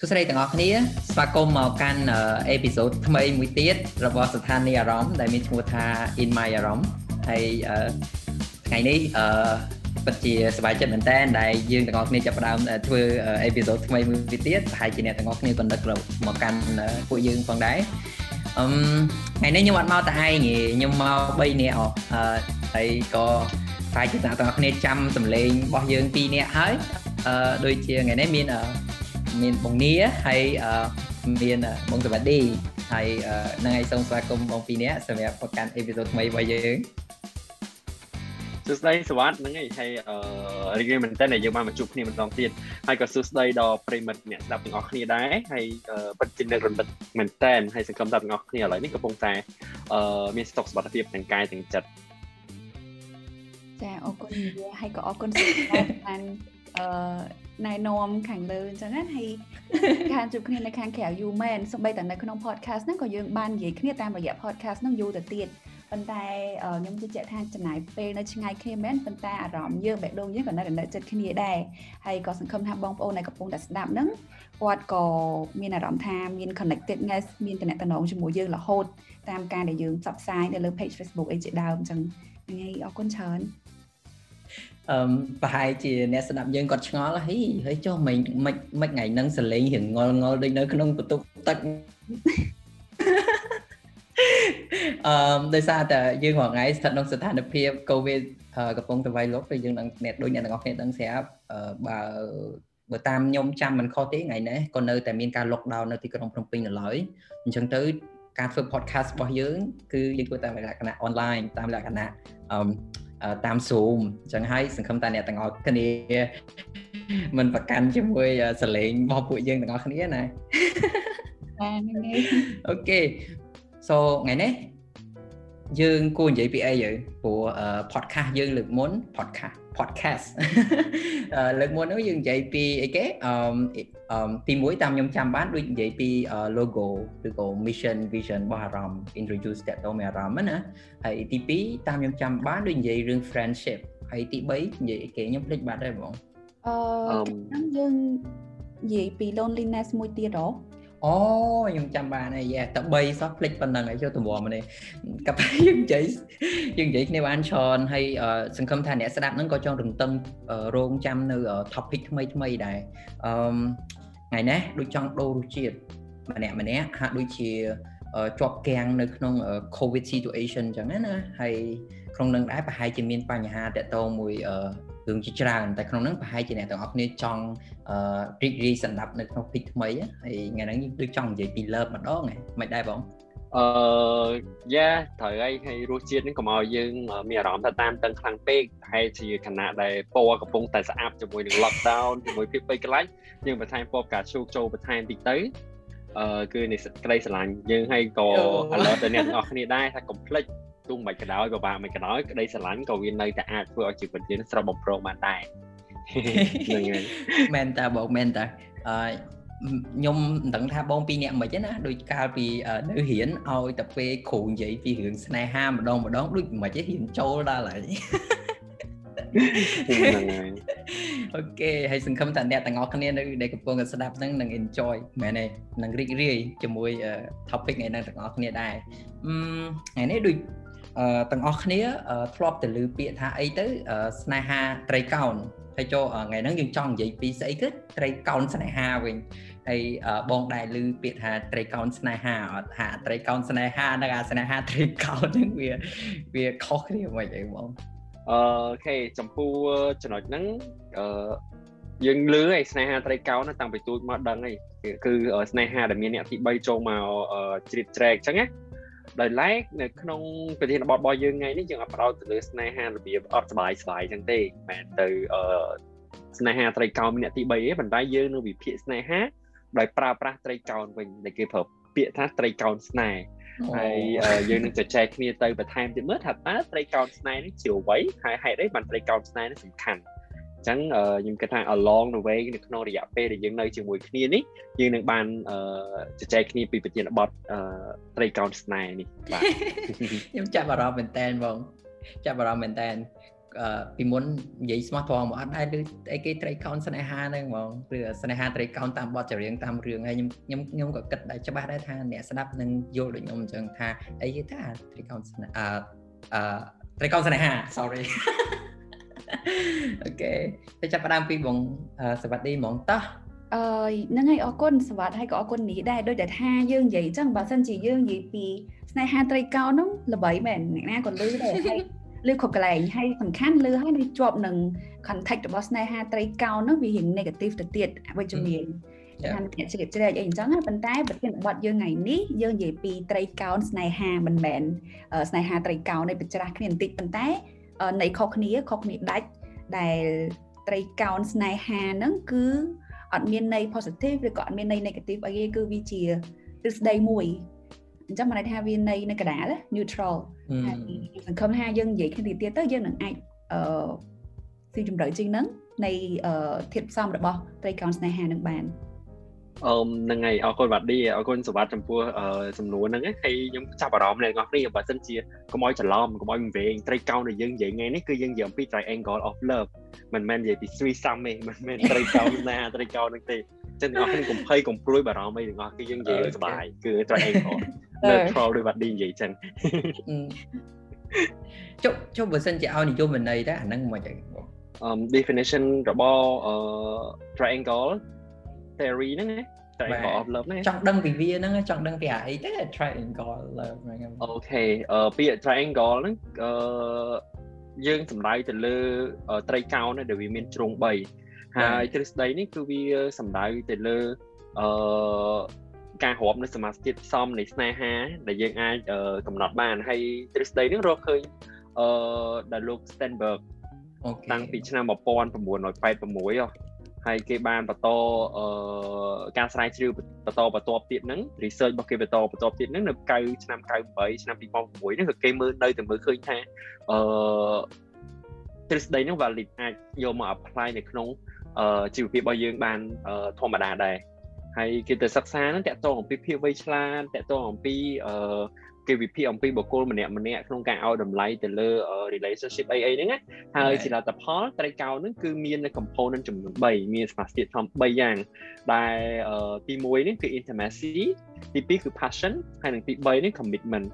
សួស្តីទាំងអស់គ្នាស្វាគមន៍មកកាន់អេពីសូតថ្មីមួយទៀតរបស់ស្ថានីយ៍អារម្មណ៍ដែលមានឈ្មោះថា In My អារម្មណ៍ហើយថ្ងៃនេះអឺពិតជាសប្បាយចិត្តមែនតើដែលយើងទាំងអស់គ្នាចាប់ផ្ដើមធ្វើអេពីសូតថ្មីមួយទៀតប្រហែលជាអ្នកទាំងអស់គ្នាក៏នឹកមកកាន់ពួកយើងផងដែរអឺថ្ងៃនេះខ្ញុំអត់មកតែឯងទេខ្ញុំមក3នាក់អស់ហើយក៏ប្រហែលជាអ្នកទាំងអស់គ្នាចាំសម្លេងរបស់យើង2នាក់ហើយអឺដូចជាថ្ងៃនេះមាន មានបងនីហើយមានបងសវណ្ឌីហើយនឹងឲ្យសូមស្វាគមន៍បងពីរនាក់សម្រាប់ប្រកាន់អេពីសូតថ្មីរបស់យើងសួស្តីសវត្តហ្នឹងហើយហើយអឺរីករាយមែនតើដែលយើងបានមកជួបគ្នាម្ដងទៀតហើយក៏សួស្តីដល់ប្រិមិត្តអ្នកស្ដាប់ទាំងអស់គ្នាដែរហើយពិតជានឹករំលឹកមែនតើហើយសង្ឃឹមថាទាំងអស់គ្នាឥឡូវនេះកំពុងតែអឺមានស្តុកសុខភាពទាំងកាយទាំងចិត្តចាអរគុណនិយាយហើយក៏អរគុណសម្រាប់បាន អឺណែនាំខាងលើអញ្ចឹងណាហើយខានជួបគ្នានៅខាងក្រៅយូរមែនសូម្បីតែនៅក្នុង podcast ហ្នឹងក៏យើងបាននិយាយគ្នាតាមរយៈ podcast ហ្នឹងយូរទៅទៀតប៉ុន្តែខ្ញុំជឿជាក់ថាចំណាយពេលនៅឆ្ងាយគ្នាមែនប៉ុន្តែអារម្មណ៍យើងបេះដូងយើងក៏នៅនៅចិត្តគ្នាដែរហើយក៏សង្ឃឹមថាបងប្អូនដែលកំពុងតែស្ដាប់ហ្នឹងគាត់ក៏មានអារម្មណ៍ថាមាន connectedness មានតំណែងជាមួយយើងរហូតតាមការដែលយើងផ្សព្វផ្សាយនៅលើ page Facebook អីជាដើមអញ្ចឹងថ្ងៃអរគុណច្រើន អឺប្រហែលជាអ្នកស្ដាប់យើងគាត់ឆ្ងល់ហីហើយចុះមិនមិនមិនថ្ងៃហ្នឹងសលេងរៀងងល់ងល់ដូចនៅក្នុងបន្ទប់ទឹកអឺដោយសារតែយើងរាល់ថ្ងៃស្ថិតក្នុងស្ថានភាព COVID កំពុងតែវាយលុកដូចយើងនឹងអ្នកដូចអ្នកទាំងអស់គ្នាដឹងស្រាប់បើបើតាមខ្ញុំចាំមិនខុសទេថ្ងៃនេះក៏នៅតែមានការ lockdown នៅទីក្រុងភ្នំពេញនៅឡើយអញ្ចឹងទៅការធ្វើ podcast របស់យើង គឺយើងធ្វើតាមលក្ខណៈ online តាមលក្ខណៈអឺ តាម Zoom អញ្ចឹងហើយសង្ឃឹមថាអ្នកទាំងអស់គ្នាមិនប្រកាន់ជាមួយសលេងរបស់ពួកយើងទាំងអស់គ្នាណាបាទហ្នឹងហើយអូខេ so ថ្ងៃនេះយើងគួរនិយាយពីអីយើព្រោះ podcast យើងលើកមុន podcast podcast លើកមុននោះយើងនិយាយពីអីគេអឺទី1តាមខ្ញុំចាំបានដូចនិយាយពី logo ឬក៏ mission vision របស់អារម្មណ៍ introduce តទៅមានអារម្មណ៍ណាហើយទី2តាមខ្ញុំចាំបានដូចនិយាយរឿង friendship ហើយទី3និយាយអីគេខ្ញុំភ្លេចបាត់ហើយបងអឺខ្ញុំយើងនិយាយពី loneliness មួយទៀតហ៎ អូខ្ញុំចាំបានហើយយ៉ាតែ3សោះភ្លេចប៉ុណ្ណឹងហើយចូលទម្រាំនេះកាប់យើងនិយាយយើងនិយាយគ្នាបានច្រើនហើយសង្ឃឹមថាអ្នកស្ដាប់ហ្នឹងក៏ចង់រំតឹងរងចាំនៅ topic ថ្មីថ្មីដែរអឺថ្ងៃនេះដូចចង់ដូររសជាតិម្នាក់ម្នាក់ហាក់ដូចជាជាប់គាំងនៅក្នុង covid situation អញ្ចឹងណាហើយក្នុងនឹងដែរប្រហែលជាមានបញ្ហាតកតងមួយ រឿងជាច្រើនតែក្នុងហ្នឹងប្រហែលជាអ្នកទាំងអស់គ្នាចង់រីករាយសម្ដាប់នៅក្នុងពីថ្មីហើយថ្ងៃហ្នឹងយើងដូចចង់និយាយពី love ម្ដងហ៎មិនដែរបងអឺយ៉ាត្រូវហើយហើយរសជាតិនេះកុំឲ្យយើងមានអារម្មណ៍ថាតាមតឹងខ្លាំងពេកហើយជាខណៈដែលពណ៌កំពុងតែស្អាប់ជាមួយនឹង lockdown ជាមួយភាពពេកខ្លាច់យើងបន្ថែមពណ៌ផ្កាឈូកចូលបន្ថែមតិចទៅអឺគឺនៃក្តីស្រឡាញ់យើងហើយក៏ alert ដល់អ្នកទាំងអស់គ្នាដែរថាកុំភ្លេច ទោះមិនក៏ដោយពិបាកមិនក៏ដោយក្តីស្រឡាញ់ក៏វានៅតែអាចធ្វើឲ្យជីវិតយើងស្រស់បំព្រងបានដែរហ្នឹងហើយមែនតាបងមែនតាអឺខ្ញុំមិនដឹងថាបងពីរនាក់មិនទេណាដូចកាលពីនៅរៀនឲ្យតែពេលគ្រូនិយាយពីរឿងស្នេហាម្ដងម្ដងដូចមិនទេរៀនចូលដល់ហើយហ្នឹងហើយអូខេហើយសង្ឃឹមថាអ្នកទាំងអស់គ្នានៅដែលកំពុងតែស្ដាប់ហ្នឹងនឹង enjoy មែនទេនឹងរីករាយជាមួយ topic ថ្ងៃហ្នឹងទាំងអស់គ្នាដែរអឺថ្ងៃនេះដូច ទាំងអស់គ្នាធ្លាប់ទៅលើពាក្យថាអីទៅស្នេហាត្រីកោណហើយចូលថ្ងៃហ្នឹងយើងចង់និយាយពីស្អីគឺត្រីកោណស្នេហាវិញហើយបងដែរឮពាក្យថាត្រីកោណស្នេហាអត់ថាត្រីកោណស្នេហានិងអាស្នេហាត្រីកោណហ្នឹងវាវាខុសគ្នាមិនអីបងអូខេចំពោះចំណុចហ្នឹងអឺយើងលឺឯស្នេហាត្រីកោណតាំងពីទូចមកដឹងឯគឺស្នេហាដែលមានអ្នកទី3ចូលមកជ្រៀតជ្រែកអញ្ចឹងណា ដោយឡែកនៅក្នុងប្រធានបទរបស់យើងថ្ងៃនេះយើងអត់ផ្ដោតទៅលើស្នេហារបៀបអត់ស្បាយស្បាយចឹងទេមិនទៅអឺស្នេហាត្រីកោណអ្នកទី3ទេប៉ុន្តែយើងនឹងវិភាគស្នេហាដោយប្រើប្រាស់ត្រីកោណវិញដែលគេប្រើពាក្យថាត្រីកោណស្នេហ៍ហើយយើងនឹងជជែកគ្នាទៅបន្ថែមទៀតមើលថាតើត្រីកោណស្នេហ៍នេះជាអ្វីហើយហេតុអីបានត្រីកោណស្នេហ៍នេះសំខាន់ ចឹងខ្ញុំគិតថា along the way នៅក្នុងរយៈពេលដែលយើងនៅជាមួយគ្នានេះយើងនឹងបានជជែកគ្នាពីប្រធានបទត្រីកោណស្នេហ៍នេះបាទខ្ញុំចាប់អារម្មណ៍មែនតើបងចាប់អារម្មណ៍មែនតើពីមុននិយាយស្មោះត្រង់មកអត់ដែរឬអីគេត្រីកោនស្នេហាហ្នឹងហ្មងឬស្នេហាត្រីកោនតាមបទចម្រៀងតាមរឿងហើយខ្ញុំខ្ញុំខ្ញុំក៏គិតដែរច្បាស់ដែរថាអ្នកស្ដាប់នឹងយល់ដូចខ្ញុំអញ្ចឹងថាអីគេថាត្រីកោនស្នេហាអឺត្រីកោនស្នេហា sorry អូខេទៅចាប់ផ្ដើមពីបងសវត្ថីហ្មងតោះអឺហ្នឹងហើយអរគុណសវត្ថហើយក៏អរគុណនេះដែរដូចតែថាយើងនិយាយអញ្ចឹងបើសិនជាយើងនិយាយពីស្នេហាត្រីកោនោះល្បីមែនអ្នកណាក៏លឺដែរហើយលឺគ្រប់កន្លែងហើយសំខាន់លឺហើយនៅជាប់នឹង context របស់ស្នេហាត្រីកោនោះវារៀង negative ទៅទៀតអវិជ្ជមានថាអ្នកជ្រាបជ្រែកអីអញ្ចឹងប៉ុន្តែប្រធានបទយើងថ្ងៃនេះយើងនិយាយពីត្រីកោណស្នេហាមិនមែនស្នេហាត្រីកោណនៃបច្ច្រាស់គ្នាបន្តិចប៉ុន្តែ នៃខុសគ្នាខុសគ្នាដាច់ដែលត្រីកោណស្នេហាហ្នឹងគឺអត់មានន័យ positive ឬក៏អត់មានន័យ negative អីទេគឺវាជាទ្រឹស្ដីមួយអញ្ចឹងមកន័យថាវាន័យនៅកណ្ដាល neutral ហើយសង្ឃឹមថាយើងនិយាយគ្នាទៀតទៅយើងនឹងអាចអឺស៊ីជម្រៅជាងហ្នឹងនៃធាតុផ្សំរបស់ត្រីកោណស្នេហានឹងបាន អឺហ្នឹងហើយអរគុណបាទឌីអរគុណសុវត្ថិចំពោះសំណួរហ្នឹងហើយខ្ញុំចាប់អារម្មណ៍អ្នកនរគ្នាបើសិនជាកុំឲ្យច្រឡំកុំឲ្យវែងត្រីកោណដែលយើងនិយាយថ្ងៃនេះគឺយើងនិយាយអំពី triangle of love មិនមែននិយាយពី threesome ទេមិនមែនត្រីកោណណាត្រីកោណហ្នឹងទេចឹងអ្នកនរគ្នាកុំភ័យកុំព្រួយបារម្ភអីទាំងអស់គឺយើងនិយាយសុបាយគឺ triangle neutral ដោយបាទឌីនិយាយចឹងចុះចុះបើសិនជាឲ្យនិយមន័យដែរអាហ្នឹងមិនអីអឺ definition របស់អឺ triangle theory ហ្នឹងណា triangle of love ហ្នឹងចង់ដឹងពីវាហ្នឹងចង់ដឹងពីអាអីទៅ triangle love ហ្នឹងអូខេអឺពាក្យ triangle ហ្នឹងអឺយើងសំដៅទៅលើត្រីកោណដែលវាមានជ្រុង3ហើយទ្រឹស្ដីនេះគឺវាសំដៅទៅលើអឺការរាប់នៅសមាសធាតុផ្សំនៃស្នេហា ដែលយើងអាចកំណត់បានហើយទ្រឹស្ដីនេះរកឃើញអឺដែលលោក Stenberg តាំងពីឆ្នាំ1986 ហ៎ហើយគេបានបន្តអឺការស្រាវជ្រាវបន្តបន្តទៀតហ្នឹង research របស់គេបន្តបន្តទៀតហ្នឹងនៅ9ឆ្នាំ98ឆ្នាំ2006ហ្នឹងគឺគេមើលនៅតែមើលឃើញថាអឺទ្រឹស្ដីហ្នឹង valid អាចយកមក apply នៅក្នុងអឺជីវភាពរបស់យើងបានធម្មតាដែរហើយគេទៅសិក្សាហ្នឹងតកតងអំពីភាពវៃឆ្លាតតកតងអំពីអឺ គេវិភាគអំពីបុគ្គលម្នាក់ម្នាក់ក្នុងការឲ្យតម្លៃទៅលើ relationship អីអីហ្នឹងណាហើយជាលទ្ធផលត្រីកោណហ្នឹងគឺមាននៅ component ចំនួន3មានសមាសធាតុធំ3យ៉ាងដែលទី1នេះគឺ intimacy ទី2គឺ passion ហើយនិងទី3នេះ commitment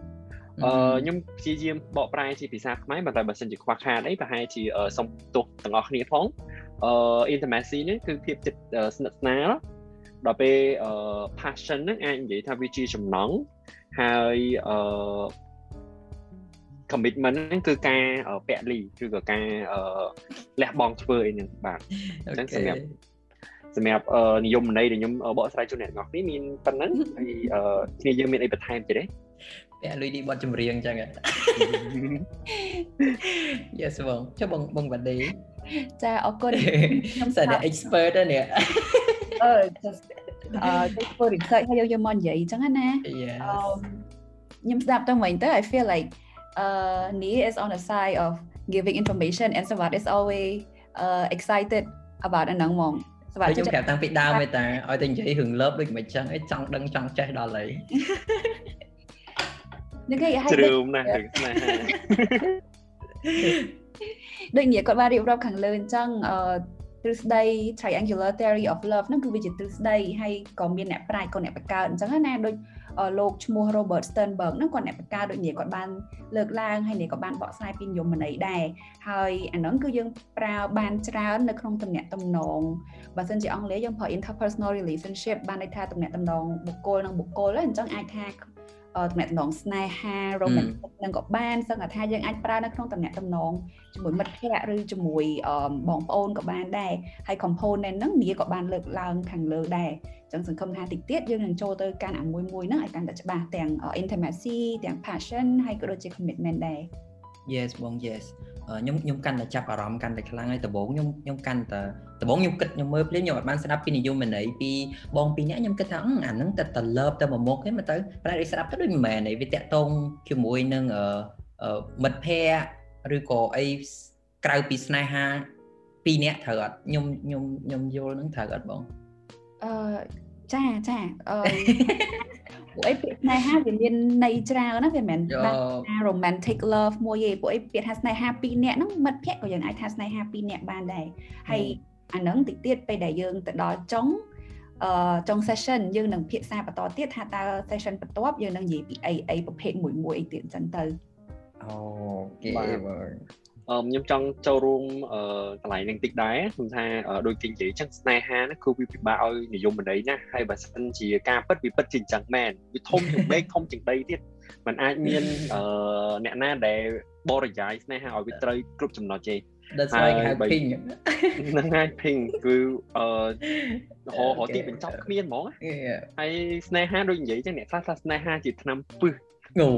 អឺខ្ញុំព្យាយាមបកប្រែជាភាសាខ្មែរប៉ុន្តែបើសិនជាខ្វះខាតអីប្រហែលជាសុំទោសទាំងអស់គ្នាផងអឺ intimacy នេះគឺភាពចិត្តស្និទ្ធស្នាលដល់ពេល passion ហ្នឹងអាចនិយាយថាវាជាចំណង ហើយអឺ commitment ហ្នឹងគឺការពលីឬក៏ការលះបង់ធ្វើអីហ្នឹងបាទអញ្ចឹងសម្រាប់សម្រាប់និយមន័យដែលខ្ញុំបកស្រាយជូនអ្នកទាំងអស់គ្នាមានប៉ុណ្ណឹងហើយគ្នាយើងមានអីបន្ថែមទៀតទេពាក់លុយនេះបត់ចម្រៀងអញ្ចឹង Yes បងចុះបងបងបាឌីចាអរគុណខ្ញុំសាតែ expert នេះអឺ just អឺទៅធ្វើ research ហើយយកយកមកនិយាយអញ្ចឹងណាខ្ញុំស្ដាប់ទៅវិញទៅ I feel like uh Nia is on the side of giving information and Savat is always uh excited about អាហ្នឹងហ្មងសវត្ថខ្ញុំប្រាប់តាំងពីដើមឯតាឲ្យតែនិយាយរឿងលើបដូចមិនចឹងឯងចង់ដឹងចង់ចេះដល់ហើយនឹងគេឲ្យជ្រឿមណាស់រឿងស្នេហាដូចនិយាយគាត់បានរៀបរាប់ខាងលើអញ្ចឹងអឺ ទ្រឹស្ដី triangular theory of love ហ្នឹងគឺវាជាទ្រឹស្ដីហើយក៏មានអ្នកប្រាជ្ញក៏អ្នកបង្កើតអញ្ចឹងណាដូចលោកឈ្មោះ Robert Sternberg ហ្នឹងគាត់អ្នកបង្កើតដូចនេះគាត់បានលើកឡើងហើយនេះក៏បានបកស្រាយពីនិយមន័យដែរហើយអាហ្នឹងគឺយើងប្រើបានច្រើននៅក្នុងទំនាក់ទំនងបើសិនជាអង់គ្លេសយើងប្រើ interpersonal relationship បានន័យថាទំនាក់ទំនងបុគ្គលនិងបុគ្គលអញ្ចឹងអាចថា ទំនាក់ទំនងស្នេហា romantic នឹងក៏បានសឹងថាយើងអាចប្រើនៅក្នុងទំនាក់ទំនងជាមួយមិត្តភ័ក្តិឬជាមួយបងប្អូនក៏បានដែរហើយ component ហ្នឹងនាងក៏បានលើកឡើងខាងលើដែរអញ្ចឹងសង្ឃឹមថាតិចទៀតយើងនឹងចូលទៅកាន់អាមួយមួយហ្នឹងឲ្យកាន់តែច្បាស់ទាំង intimacy ទាំង passion ហើយក៏ដូចជា commitment ដែរ Yes បង yes ខ្ញុំខ្ញុំកាន់តែចាប់អារម្មណ៍កាន់តែខ្លាំងហើយដំបូងខ្ញុំខ្ញុំកាន់តែ ដំបូងខ្ញុំគិតខ្ញុំមើលភ្លាមខ្ញុំអត់បានស្ដាប់ពីនិយមន័យពីបងពីរនាក់ខ្ញុំគិតថាអាហ្នឹងតែតលើបទៅមួយមុខទេមកទៅប្រហែលស្ដាប់ទៅដូចមិនមែនទេវាតាក់ទងជាមួយនឹងមិត្តភ័ក្តិឬក៏អីក្រៅពីស្នេហាពីរនាក់ត្រូវអត់ខ្ញុំខ្ញុំខ្ញុំយល់នឹងត្រូវអត់បងអឺចាចាអឺពួកអីពាក្យស្នេហាវាមានន័យច្រើនណាវាមិនមែនថា romantic love មួយទេពួកអីពាក្យថាស្នេហាពីរនាក់ហ្នឹងមិត្តភក្តិក៏យើងអាចថាស្នេហាពីរនាក់បានដែរហើយ អាហ្នឹងតិចទៀតពេលដែលយើងទៅដល់ចុងអឺចុង session យើងនឹងភាសាបន្តទៀតថាតើ session បន្ទាប់យើងនឹងនិយាយពីអីអីប្រភេទមួយមួយអីទៀតអញ្ចឹងទៅអូខេបងអឺខ្ញុំចង់ចូលរួមអឺកន្លែងនឹងតិចដែរខ្ញុំថាដូចគេនិយាយចឹងស្នេហាណាគឺវាពិបាកឲ្យនិយមន័យណាហើយបើសិនជាការពិតវាពិតជាអញ្ចឹងមែនវាធំជាងមេឃធំជាងដីទៀតมันអាចមានអឺអ្នកណាដែលបរិយាយស្នេហាឲ្យវាត្រូវគ្រប់ចំណុចទេ ដល់ស្វែងហៅ ping ហ្នឹងហើយ ping គឺអឺរហរទីបញ្ចប់គ្មានហ្មងហើយស្នេហាដូចនិយាយចឹងអ្នកខ្លះថាស្នេហាជាឆ្នាំពឹស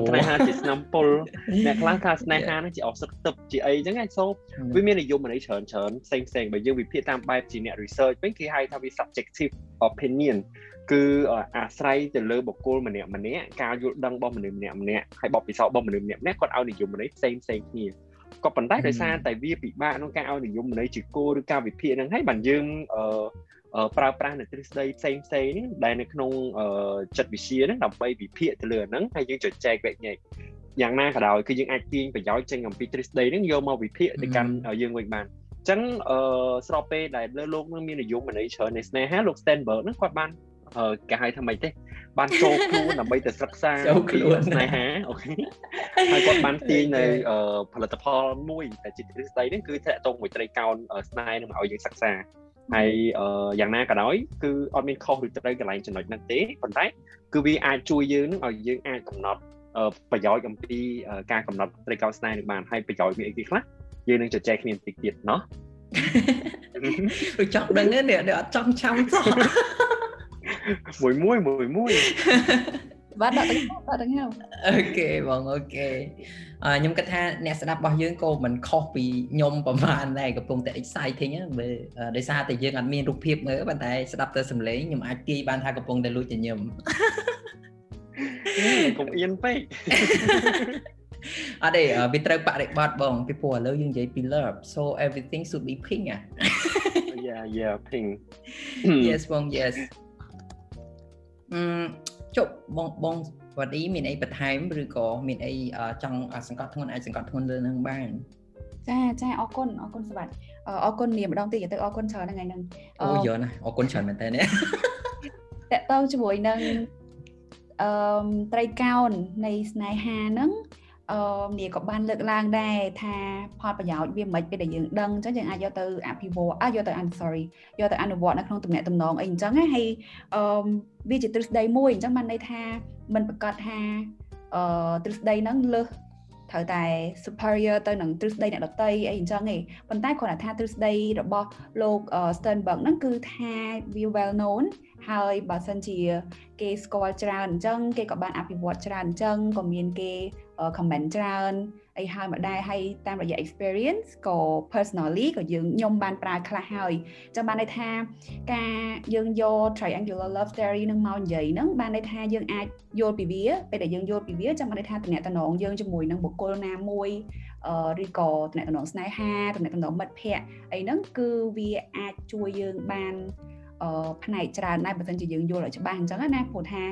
ស្នេហាជាឆ្នាំពុលអ្នកខ្លះថាស្នេហាហ្នឹងជាអស់ទឹកទឹកជាអីចឹងហ្នឹងសូវាមាននិយមន័យច្រើនច្រើនផ្សេងផ្សេងបើយើងវិភាគតាមបែបជាអ្នក research វិញគេហៅថាវា subjective opinion គឺអាស្រ័យទៅលើបុគ្គលម្នាក់ម្នាក់ការយល់ដឹងរបស់មនុស្សម្នាក់ម្នាក់ហើយបបពិសោធន៍របស់មនុស្សម្នាក់ម្នាក់គាត់ឲ្យនិយមន័យផ្សេងផ្សេងគ្នា ក៏ប៉ុន្តែដោយសារតែវាពិបាកក្នុងការឲ្យនិយមន័យជាគោលឬការវិភាគហ្នឹងហើយបានយើងអឺប្រើប្រាស់នៅទ្រឹស្ដីផ្សេងផ្សេងនេះដែលនៅក្នុងចិត្តវិទ្យាហ្នឹងដើម្បីវិភាគទៅលើហ្នឹងហើយយើងចែកចែកវែកញែកយ៉ាងណាក៏ដោយគឺយើងអាចទាញប្រយោជន៍ចេញអំពីទ្រឹស្ដីហ្នឹងយកមកវិភាគទៅកាន់យើងវិញបានអញ្ចឹងអឺស្របពេលដែលលើលោកនឹងមាននិយមន័យច្រើននៃស្នេហាលោក Stenberg ហ្នឹងគាត់បាន គេហៅថាម៉េចទេបានចូលខ្លួនដើម្បីទៅសិក្សាចូលខ្លួនស្នេហាអូខេហើយគាត់បានទាញនៅផលិតផលមួយតែជាទ្រឹស្ដីនេះគឺតាក់ទងមួយត្រីកោណស្នេហ៍នឹងឲ្យយើងសិក្សាហើយយ៉ាងណាក៏ដោយគឺអត់មានខុសឬត្រូវកន្លែងចំណុចហ្នឹងទេប៉ុន្តែគឺវាអាចជួយយើងនឹងឲ្យយើងអាចកំណត់ប្រយោជន៍អំពីការកំណត់ត្រីកោណស្នេហ៍នឹងបានហើយប្រយោជន៍មានអីគេខ្លះយើងនឹងជជែកគ្នាបន្តិចទៀតណោះចង់ដឹងទេអ្នកអត់ចង់ចាំសោះ មួយមួយមួយមួយបាទដាក់ទាំងដាក់ទាំងអ OK បង OK អឺខ្ញុំគិតថាអ្នកស្ដាប់របស់យើងក៏មិនខុសពីខ្ញុំប្រហែលដែរកំពុងតែ exciting មើលដោយសារតែយើងអត់មានរូបភាពមើលប៉ុន្តែស្ដាប់ទៅសំឡេងខ្ញុំអាចទាយបានថាកំពុងតែលួចញញឹមកុំអៀនពេកអត់ទេវាត្រូវបរិបត្តិបងពីព្រោះឥឡូវយើងនិយាយពី love so everything should be pink អា Yeah yeah pink Yes បង yes អឺចុះបងបងវត្តអ៊ីមានអីបន្ថែមឬក៏មានអីចង់សង្កត់ធ្ងន់អាចសង្កត់ធ្ងន់លើនឹងបានចាចាអរគុណអរគុណសម្បត្តិអរគុណនាមម្ដងទៀតទៅអរគុណច្រើនថ្ងៃហ្នឹងអូយកណាអរគុណច្រើនមែនតើនេះតកតងជាមួយនឹងអឺត្រីកោណនៃស្នេហាហ្នឹង អឺនេះក៏បានលើកឡើងដែរថាផលប្រយោជន៍វាមិនពេលដែលយើងដឹងអញ្ចឹងយើងអាចយកទៅអភិវឌ្ឍអាយកទៅ I'm sorry យកទៅអនុវត្តនៅក្នុងទំនាក់ទំនងអីអញ្ចឹងហើយអឺវាជាទ្រឹស្ដីមួយអញ្ចឹងបានន័យថាมันប្រកាសថាអឺទ្រឹស្ដីហ្នឹងលើសត្រូវតែ superior ទៅនឹងទ្រឹស្ដីអ្នកដតីអីអញ្ចឹងឯងប៉ុន្តែគ្រាន់តែថាទ្រឹស្ដីរបស់លោក Sternberg ហ្នឹងគឺថាវា well known ហើយបើសិនជាគេស្គាល់ច្រើនអញ្ចឹងគេក៏បានអភិវឌ្ឍច្រើនអញ្ចឹងក៏មានគេ comment ច្រើនអីហើយមកដែរហើយតាមរយៈ experience ក៏ personally ក៏យើងខ្ញុំបានប្រើខ្លះហើយចឹងបានន័យថាការយើងយក triangular love theory នឹងមកនិយាយហ្នឹងបានន័យថាយើងអាចយល់ពីវាពេលដែលយើងយល់ពីវាចឹងបានន័យថាតំណែងយើងជាមួយនឹងបុគ្គលណាមួយឬក៏តំណែងស្នេហាតំណែងមិត្តភ័ក្តិអីហ្នឹងគឺវាអាចជួយយើងបានអឺផ្នែកច្រើនដែរបើមិនជាយើងយល់ឲ្យច្បាស់អញ្ចឹងណាព្រោះថា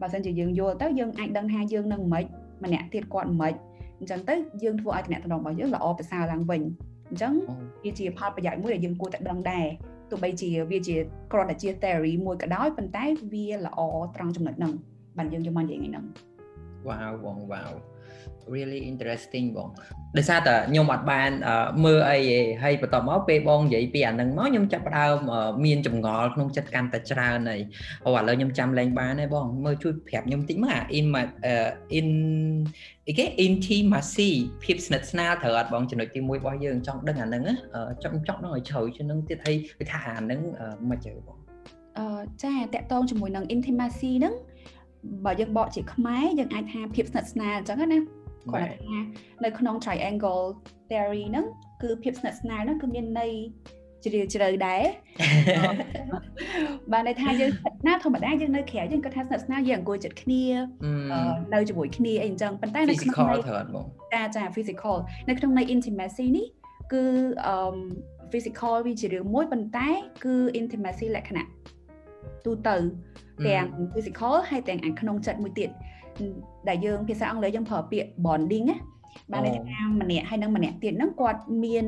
បើមិនជាយើងយល់ទៅយើងអាចដឹងថាយើងនឹងមិន ម្នាក់ទៀតគាត់មិនអញ្ចឹងទៅយើងធ្វើឲ្យតំណែងរបស់យើងល្អប្រសើរឡើងវិញអញ្ចឹងវាជាផលប្រយោជន៍មួយដែលយើងគួរតែដឹងដែរទោះបីជាវាជាគ្រាន់តែជា theory មួយក៏ដោយប៉ុន្តែវាល្អត្រង់ចំណុចហ្នឹងបានយើងយកមកនិយាយថ្ងៃហ្នឹង Wow បង wow really interesting បងដោយសារតែខ្ញុំអត់បានមើលអីទេហើយបន្ទាប់មកពេលបងនិយាយពីអានឹងមកខ្ញុំចាប់ផ្ដើមមានចម្ងល់ក្នុងចិត្តកាន់តែច្រើនហើយអូឥឡូវខ្ញុំចាំលែងបានហើយបងមើលជួយប្រាប់ខ្ញុំតិចមកអា in in អីគេ intimacy ភាពស្និទ្ធស្នាលត្រូវអត់បងចំណុចទី1របស់យើងចង់ដឹងអានឹងចង់ចង់ដឹងឲ្យជ្រៅជាងនឹងទៀតហើយវាថាអានឹងមិនជើបងអឺចាតកតងជាមួយនឹង intimacy ហ្នឹង បើយើងបកជាខ្មែរយើងអាចថាភាពស្និទ្ធស្នាលអញ្ចឹងណាគាត់ថានៅក្នុង triangle theory ហ្នឹងគឺភាពស្និទ្ធស្នាលហ្នឹងគឺមានន័យជ្រាលជ្រៅដែរបានន័យថាយើងណាធម្មតាយើងនៅក្រៅយើងគាត់ថាស្និទ្ធស្នាលយើងអង្គុយចិត្តគ្នានៅជាមួយគ្នាអីអញ្ចឹងប៉ុន្តែនៅក្នុងន័យចាចា physical នៅក្នុងន័យ intimacy នេះគឺអឺ physical វាជារឿងមួយប៉ុន្តែគឺ intimacy លក្ខណៈទូទៅ ទាំង physical ហើយទាំងអាក្នុងចិត្តមួយទៀតដែលយើងភាសាអង់គ្លេសយើងប្រើពាក្យ bonding ណាបានន័យថាម្នាក់ហើយនឹងម្នាក់ទៀតហ្នឹងគាត់មាន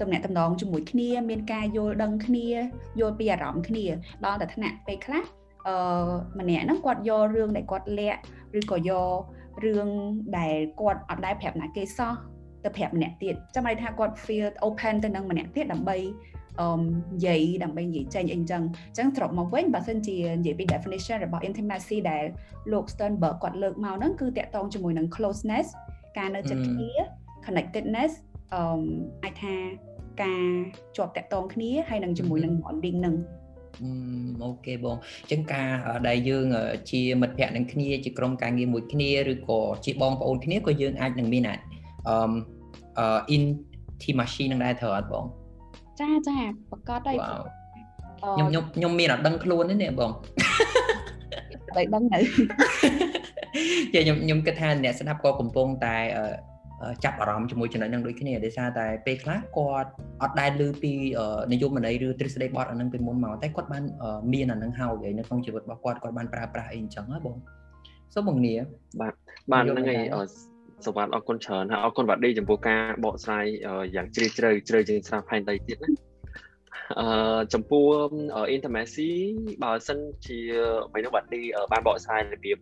តំណែងតំណងជាមួយគ្នាមានការយល់ដឹងគ្នាយល់ពីអារម្មណ៍គ្នាដល់តែថ្នាក់ពេលខ្លះអឺម្នាក់ហ្នឹងគាត់យករឿងដែលគាត់លាក់ឬក៏យករឿងដែលគាត់អត់ដែលប្រាប់ណាគេសោះទៅប្រាប់ម្នាក់ទៀតចាំន័យថាគាត់ feel open ទៅនឹងម្នាក់ទៀតដើម្បី អឺនិយាយដើម្បីនិយាយចេញអីចឹងអញ្ចឹងត្រប់មកវិញបើសិនជានិយាយពី definition របស់ intimacy ដែលលោក Sternberg គាត់លើកមកហ្នឹងគឺតកតងជាមួយនឹង closeness ការនៅចិត្តគ្នា connectedness អឺអាចថាការជាប់តាក់ទងគ្នាហើយនឹងជាមួយនឹង bonding នឹងអូខេបងអញ្ចឹងការដែលយើង ជាមិត្តភ័ក្តិនឹងគ្នាជាក្រុមការងារមួយគ្នាឬក៏ជាបងប្អូនគ្នាក៏យើងអាចនឹងមានអឺអឺ intimacy នឹងដែរត្រូវអត់បង ចាចាប្រកាសហើយខ្ញុំខ្ញុំខ្ញុំមានអត់ដឹងខ្លួនទេនេះបងតែដឹងនៅចាខ្ញុំខ្ញុំគិតថាអ្នកស្ដាប់ក៏កំពុងតែចាប់អារម្មណ៍ជាមួយចំណុចហ្នឹងដូចគ្នាដោយសារតែពេលខ្លះគាត់អត់ដែលឮពីនិយមន័យឬទ្រឹស្ដីបទអាហ្នឹងពីមុនមកតែគាត់បានមានអាហ្នឹងហើយនៅក្នុងជីវិតរបស់គាត់គាត់បានប្រើប្រាស់អីអញ្ចឹងហ៎បងសូមបងនាបាទបាទហ្នឹងហើយ សូមបាទអរគុណច្រើនហើយអរគុណបាទឌីចំពោះការបកស្រាយយ៉ាងជ្រាលជ្រៅជ្រៅជាងស្រាប់ផែនដីទៀតណាអឺចំពោះ intimacy បើសិនជាមិននោះបាទឌីបានបកស្រាយរបៀប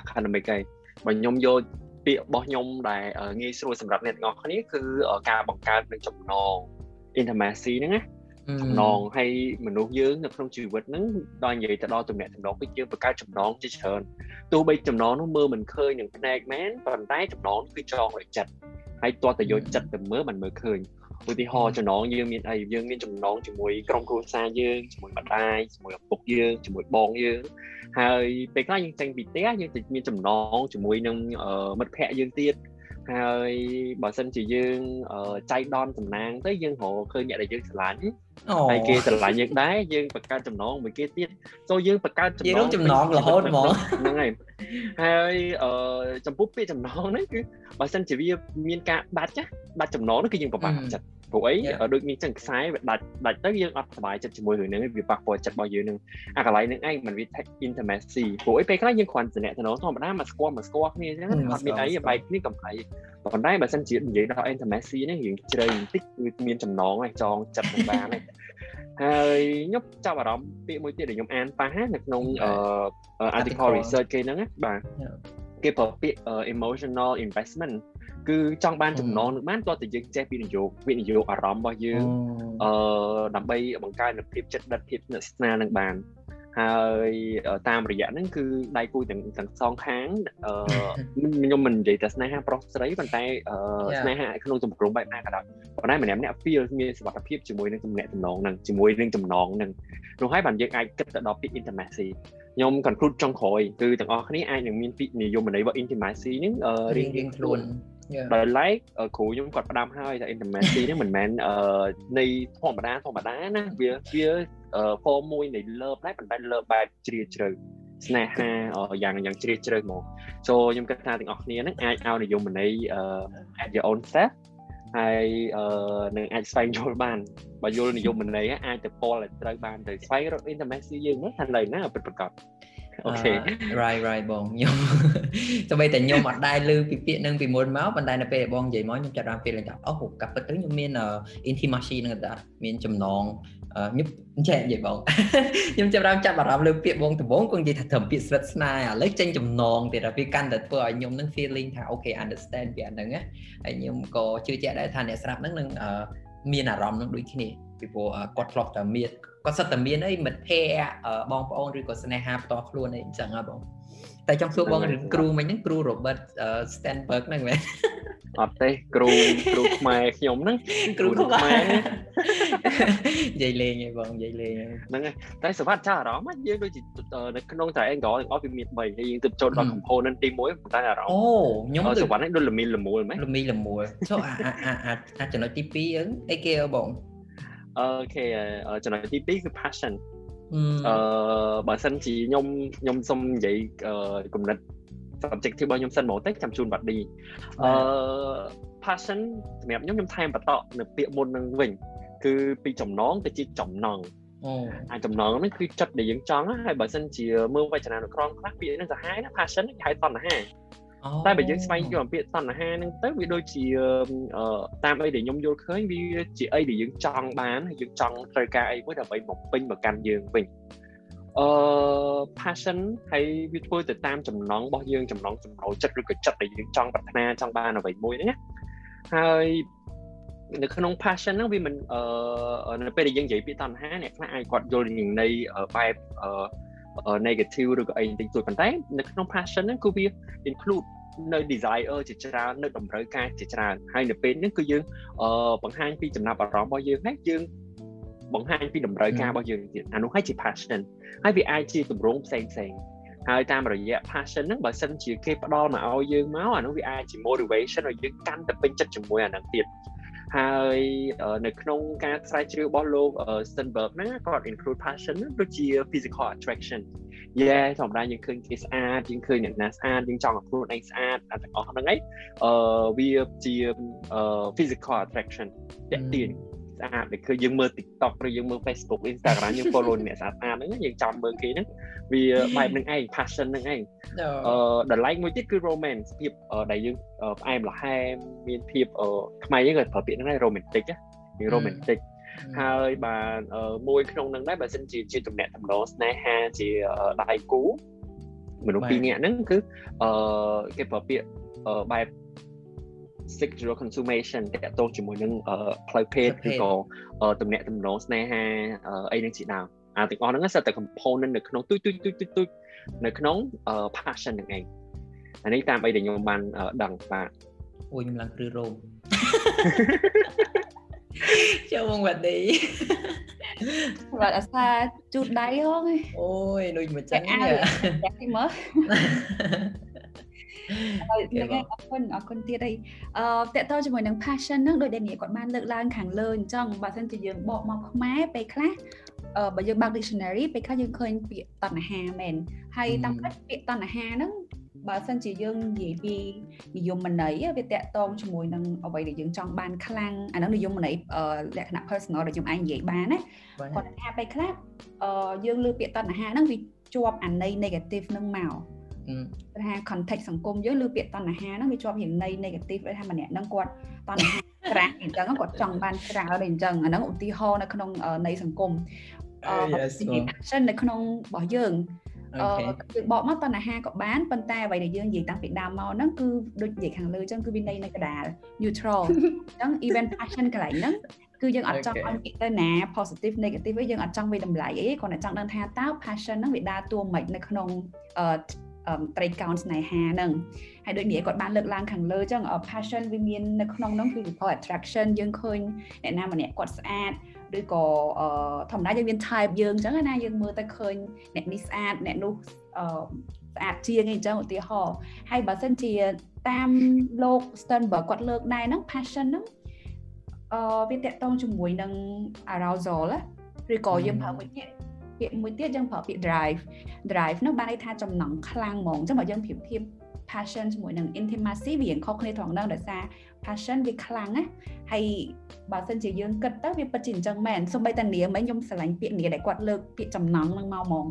academic ហើយបើខ្ញុំយកពាក្យរបស់ខ្ញុំដែលងាយស្រួលសម្រាប់អ្នកទាំងអស់គ្នាគឺការបង្កើតនឹងចំណង intimacy ហ្នឹងណា ចំណងហើយមនុស្សយើងនៅក្នុងជីវិតហ្នឹងដល់និយាយទៅដល់ទំនាក់ទំនងគឺយើងបង្កើតចំណងជាច្រើនទោះបីចំណងនោះមើលមិនឃើញនឹងភ្នែកមែនប៉ុន្តែចំណងគឺចងឲ្យចិត្តហើយតើតើយកចិត្តទៅមើលមិនមើលឃើញឧទាហរណ៍ចំណងយើងមានអីយើងមានចំណងជាមួយក្រុមគ្រួសារយើងជាមួយម្ដាយជាមួយឪពុកយើងជាមួយបងយើងហើយពេលខ្លះយើងចេញពីផ្ទះយើងទៅមានចំណងជាមួយនឹងមិត្តភ័ក្តិយើងទៀត ហើយបើសិនជាយើងចៃដន្យតំណាងទៅយើងរកឃើញអ្នកដែលយើងស្រឡាញ់ហើយគេស្រឡាញ់យើងដែរយើងបង្កើតចំណងមួយគេទៀតចូលយើងបង្កើតចំណងចំណងរហូតហ្មងហ្នឹងហើយហើយអឺចំពោះពាក្យចំណងហ្នឹងគឺបើសិនជាវាមានការដាច់ណាដាច់ចំណងហ្នឹងគឺយើងពិបាកចិត្ត ព្រោះអីដូចមានចឹងខ្សែវាដាច់ដាច់ទៅយើងអត់សប្បាយចិត្តជាមួយរឿងហ្នឹងវាប៉ះពាល់ចិត្តរបស់យើងនឹងអាកន្លែងហ្នឹងឯងมันវា intimacy ព្រោះអីពេលខ្លះយើងគ្រាន់តែតំណធម្មតាមកស្គាល់មកស្គាល់គ្នាចឹងអត់មានអីបែកគ្នាកំប្លែប៉ុន្តែបើសិនជានិយាយដល់ intimacy ហ្នឹងយើងជ្រៅបន្តិចវាមានចំណងហើយចងចិត្តនឹងបានហើយហើយខ្ញុំចាប់អារម្មណ៍ពាក្យមួយទៀតដែលខ្ញុំអានប៉ះនៅក្នុង article research គេហ្នឹងបាទគេប្រើពាក្យ emotional investment គឺចង់បានចំណងនឹងបានតើតើយើងចេះពីនយោបាយវិនិយោគអារម្មណ៍របស់យើងអឺដើម្បីបង្កើនភាពចិត្តដិតភាពស្និទ្ធស្នាលនឹងបានហើយតាមរយៈហ្នឹងគឺដៃគូទាំងទាំងសងខាងអឺខ្ញុំមិននិយាយតែស្នេហាប្រុសស្រីប៉ុន្តែស្នេហាក្នុងទម្រង់បែបណាក៏ដោយប៉ុន្តែម្នាក់ម្នាក់ feel មានសុខភាពជាមួយនឹងទំនាក់ទំនងហ្នឹងជាមួយនឹងចំណងហ្នឹងនោះហើយបានយើងអាចគិតទៅដល់ពី intimacy ខ្ញុំ conclude ចុងក្រោយគឺទាំងអស់គ្នាអាចនឹងមានពីនិយមន័យរបស់ intimacy ហ្នឹងរៀងរៀងខ្លួន ដោយឡែកគ្រូខ្ញុំគាត់ផ្ដាំហើយថា intimacy នេះមិនមែននៃធម្មតាធម្មតាណាវាវា form មួយនៃ love ដែរប៉ុន្តែ love បែបជ្រាលជ្រៅស្នេហាយ៉ាងយ៉ាងជ្រាលជ្រៅហ្មង so ខ្ញុំគិតថាទាំងអស់គ្នានឹងអាចឲ្យនិយមន័យ at your own self ហើយនឹងអាចស្វែងយល់បានបើយល់និយមន័យអាចទៅពលឲ្យត្រូវបានទៅស្វែងរក intimacy យើងហ្នឹងថានៅណាពិតប្រាកដ អូខេ right right បងខ្ញុំទៅបីតែខ្ញុំអត់ដែរឮពីពាក្យនឹងពីមុនមកប៉ុន្តែនៅពេលបងនិយាយមកខ្ញុំចាប់បានពេលថាអូកាប់ពិតទៅខ្ញុំមាន intimacy នឹងដែរមានចំណងខ្ញុំចេះនិយាយបងខ្ញុំចាប់បានចាប់អារម្មណ៍លើពាក្យបងដំបងគាត់និយាយថាត្រឹមពាក្យស្វិតស្នាឥឡូវចេញចំណងទៀតវាកាន់តែធ្វើឲ្យខ្ញុំនឹង feeling ថា okay understand ពីអាហ្នឹងណាហើយខ្ញុំក៏ជឿជាក់ដែរថាអ្នកស្រាប់ហ្នឹងនឹងមានអារម្មណ៍នឹងដូចគ្នាពីព្រោះគាត់ធ្លាប់តែមាន គាត់សិតតែមានអីមិត្តភ័ក្តិបងប្អូនឬក៏ស្នេហាផ្ទាល់ខ្លួនអីអញ្ចឹងហ៎បងតែចង់សួរបងរឿងគ្រូមិញហ្នឹងគ្រូ Robert Stenberg ហ្នឹងមែនអត់ទេគ្រូគ្រូខ្មែរខ្ញុំហ្នឹងគ្រូខ្មែរនិយាយលេងឯងបងនិយាយលេងហ្នឹងហើយតែសវត្ថចាអារម្មណ៍យើងដូចជានៅក្នុងតែ angle ទាំងអស់វាមាន3ហើយយើងទៅចូលដល់ component ទី1ប៉ុន្តែអារម្មណ៍អូខ្ញុំសវត្ថនេះដូចល្មីលល្មួលមែនល្មីលល្មួលចូលអាអាអាចំណុចទី2ហ្នឹងអីគេបង អូខេចំណុចទី2គឺ passion អឺបើសិនជាខ្ញុំខ្ញុំសុំនិយាយគំនិត subjective របស់ខ្ញុំសិនមកទៅចាំជូនបាត់ឌីអឺ passion សម្រាប់ខ្ញុំខ្ញុំថែមបន្តនៅពាក្យមុននឹងវិញ គឺពីចំណងទៅជាចំណងអូអាចចំណងហ្នឹងគឺចិត្តដែលយើងចង់ហើយបើសិនជាមើលវចនានុក្រមខ្លះពាក្យហ្នឹងសាហាវណា passion គេហៅតណ្ហា តែបើយើងស្វែងយល់អំពីតណ្ហាហ្នឹងទៅវាដូចជាតាមអីដែលខ្ញុំយល់ឃើញវាជាអីដែលយើងចង់បានហើយយើងចង់ត្រូវការអីមួយដើម្បីបំពេញមកកាន់យើងវិញអឺ passion ហើយវាធ្វើទៅតាមចំណងរបស់យើងចំណងចំណូលចិត្តឬក៏ចិត្តដែលយើងចង់ប្រាថ្នាចង់បានអ្វីមួយហ្នឹងណាហើយនៅក្នុង passion ហ្នឹងវាមិនអឺនៅពេលដែលយើងនិយាយពីតណ្ហាអ្នកខ្លះអាចគាត់យល់យ៉ាងនៃបែបអឺ negative ឬក៏អីបន្តិចតួចប៉ុន្តែនៅក្នុង passion ហ្នឹងគឺវា include នៅ desire ជាច្រើននៅតម្រូវការជាច្រើនហើយនៅពេលនេះគឺយើងបង្ហាញពីចំណាប់អារម្មណ៍របស់យើងហើយយើងបង្ហាញពីតម្រូវការរបស់យើងទៀតអានោះហើយជា passion ហើយវាអាចជាទម្រង់ផ្សេងផ្សេងហើយតាមរយៈ passion ហ្នឹងបើសិនជាគេផ្ដល់មកឲ្យយើងមកអានោះវាអាចជា motivation ឲ្យយើងកាន់តែពេញចិត្តជាមួយអាហ្នឹងទៀត ហើយនៅក្នុងការស្រាវជ្រាវរបស់លោក Stenberg ហ្នឹងគាត់ include passion ដូចជា physical attraction យេធម្មតាយើងឃើញគេស្អាតយើងឃើញអ្នកណាស្អាតយើងចង់ឲ្យខ្លួនឯងស្អាតអាទាំងអស់ហ្នឹងឯងអឺវាជា physical attraction តាក់ទាញ ស្អាតដូចគឺយើងមើល TikTok ឬយើងមើល Facebook Instagram យើង follow អ្នកស្អាតស្អាតហ្នឹងយើងចាំមើលគេហ្នឹងវាបែបហ្នឹងឯង passion ហ្នឹងឯងអឺដល់ like មួយទៀតគឺ romance ភាពដែលយើងផ្អែមល្ហែមមានភាពខ្មែរយើងក៏ប្រើពាក្យហ្នឹងដែរ romantic ណាមាន romantic ហើយបាទមួយក្នុងនឹងដែរបើសិនជាជាទំនាក់ទំនងស្នេហាជាដៃគូមនុស្សពីរនាក់ហ្នឹងគឺអឺគេប្រើពាក្យបែប sexual consummation តកតងជាមួយនឹងផ្លូវភេទឬក៏ទំនាក់ទំនងស្នេហាអីនឹងជាដើមអាទាំងអស់ហ្នឹងសិតតែ component នៅក្នុងទុយទុយទុយទុយទុយនៅក្នុង passion ហ្នឹងឯងអានេះតាមអីដែលខ្ញុំបានដឹងបាទអូយខ្ញុំឡើងព្រឺរោមចូលមកបាត់នេះបាត់អាសាជូតដៃហងអូយដូចមួយចឹងចាក់មើល ហើយនឹងអរគុណអរគុណទៀតអីអឺតកតជាមួយនឹង passion ហ្នឹងដូចដែលនាងគាត់បានលើកឡើងខាងលើអញ្ចឹងបើមិនជាយើងបកមកខ្មែរពេលខ្លះអឺបើយើងបើក dictionary ពេលខ្លះយើងឃើញពាក្យតណ្ហាមែនហើយតាមពិតពាក្យតណ្ហាហ្នឹងបើសិនជាយើងនិយាយពីនិយមន័យវាតកតងជាមួយនឹងអ្វីដែលយើងចង់បានខ្លាំងអាហ្នឹងនិយមន័យលក្ខណៈ personal ដែលខ្ញុំអាចនិយាយបានណាគាត់ថាពេលខ្លះយើងលើពាក្យតណ្ហាហ្នឹងវាជាប់អាន័យ negative ហ្នឹងមក គេថា context សង្គមយើងឬពាក្យតណ្ហាហ្នឹងវាជាប់រៀងនៃ negative ដូចថាម្នាក់ហ្នឹងគាត់តណ្ហាក្រាស់អញ្ចឹងគាត់ចង់បានច្រើនអញ្ចឹងអាហ្នឹងឧទាហរណ៍នៅក្នុងនៃសង្គមអឺ passion នៅក្នុងរបស់យើងអឺគឺបកមកតណ្ហាក៏បានប៉ុន្តែអ្វីដែលយើងនិយាយតាំងពីដើមមកហ្នឹងគឺដូចនិយាយខាងលើអញ្ចឹងគឺវានៃនៅកដាល neutral អញ្ចឹង event passion កន្លែងហ្នឹងគឺយើងអត់ចង់ឲ្យពាក្យទៅណា positive negative វិញយើងអត់ចង់វាតម្លៃអីគ្រាន់តែចង់ដឹងថាតើ passion ហ្នឹងវាដើរតួម៉េចនៅក្នុង ត្រីកោណស្នេហាហ្នឹងហើយដូចនេះគាត់បានលើកឡើងខាងលើចឹង passion វាមាននៅក្នុងហ្នឹងគឺ attraction យើងឃើញអ្នកណាម្នាក់គាត់ស្អាតឬក៏ធម្មតាយើងមាន type យើងអញ្ចឹងណាយើងមើលទៅឃើញអ្នកនេះស្អាតអ្នកនោះស្អាតជាងអីអញ្ចឹងឧទាហរណ៍ហើយបើសិនជាតាមលោក Sternberg គាត់លើកដែរហ្នឹង passion ហ្នឹងអឺវាតកតងជាមួយនឹង arousal ឬក៏យើងប្រើមួយទៀត ពាក្យមួយទៀតយើងប្រើពាក្យ drive drive នោះបានន័យថាចំណង់ខ្លាំងហ្មងអញ្ចឹងបើយើងប្រៀបធៀប passion ជាមួយនឹង intimacy វាខុសគ្នាត្រង់ហ្នឹងដោយសារ passion វាខ្លាំងណាហើយបើសិនជាយើងគិតទៅវាពិតជាអញ្ចឹងមែនសូម្បីតែនាងមិញខ្ញុំស្រឡាញ់ពាក្យនាងដែលគាត់លើកពាក្យចំណងហ្នឹងមកហ្មង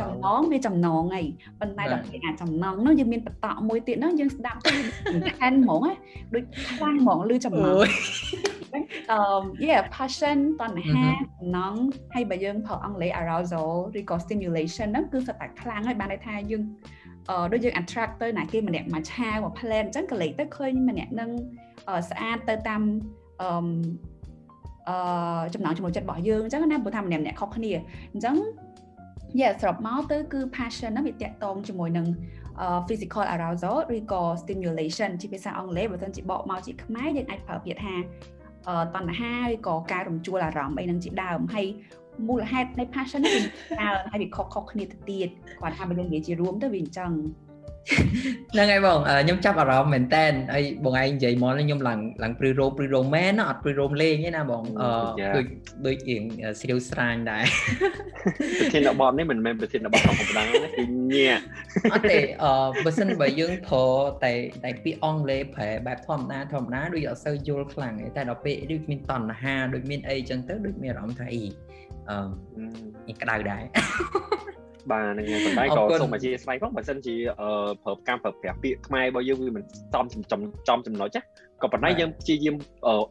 ចំណងវាចំណងហីប៉ុន្តែដល់ពេលអាចំណងហ្នឹងយើងមានបតកមួយទៀតហ្នឹងយើងស្ដាប់ទៅសំខាន់ហ្មងណាដូចខ្លាំងហ្មងឬចំណងអឺ yeah passion តណ្ហាចំណងហើយបើយើងប្រើអង់គ្លេស arousal ឬក៏ stimulation ហ្នឹងគឺសុទ្ធតែខ្លាំងហើយបានន័យថាយើងអឺ ដូចយើង attract ទៅណាគេម្នាក់មួយឆាវមួយ plan អញ្ចឹងក៏លេខទៅឃើញម្នាក់នឹងស្អាតទៅតាមអឺអឺចំណងចំណុចចិត្តរបស់យើងអញ្ចឹងណាព្រោះថាម្នាក់ម្នាក់ខុសគ្នាអញ្ចឹង yeah សរុបមកទៅគឺ passion ហ្នឹងវាតាក់ទងជាមួយនឹង physical arousal ឬក៏ stimulation ជាភាសាអង់គ្លេសបើមិនជាបកមកជាខ្មែរយើងអាចប្រើពាក្យថាតណ្ហាឬក៏ការរំជួលអារម្មណ៍អីហ្នឹងជាដើមហើយ មូលហេតុនៃ passion នេះវាច្រើនហើយវាខុសខុសគ្នាទៅទៀតគាត់ថាបើយើងនិយាយជារួមទៅវាអញ្ចឹងហ្នឹងហើយបងខ្ញុំចាប់អារម្មណ៍មែនតែនហើយបងឯងនិយាយមកខ្ញុំឡើងឡើងព្រឺរោព្រឺរោមែនអត់ព្រឺរោលេងទេណាបងអឺដូចដូចរៀងស្រាវស្រាញដែរប្រធានបទនេះមិនមែនប្រធានបទធម្មតាទេគឺញាក់អត់ទេអឺបើសិនបើយើងប្រើតែតែពាក្យអង់គ្លេសប្រែបែបធម្មតាធម្មតាដូចអត់សូវយល់ខ្លាំងទេតែដល់ពេលដូចមានតណ្ហាដូចមានអីចឹងទៅដូចមានអារម្មណ៍ថាអី អឺក្តៅដែរបាទនឹងប៉ុន្តែក៏សូមអធិស្ឋានផងបើសិនជាប្រើកម្មប្រើប្រាស់ពាក្យខ្មែររបស់យើងវាមិនចំចំចំចំណុចណាក៏ប៉ុន្តែយើងព្យាយាម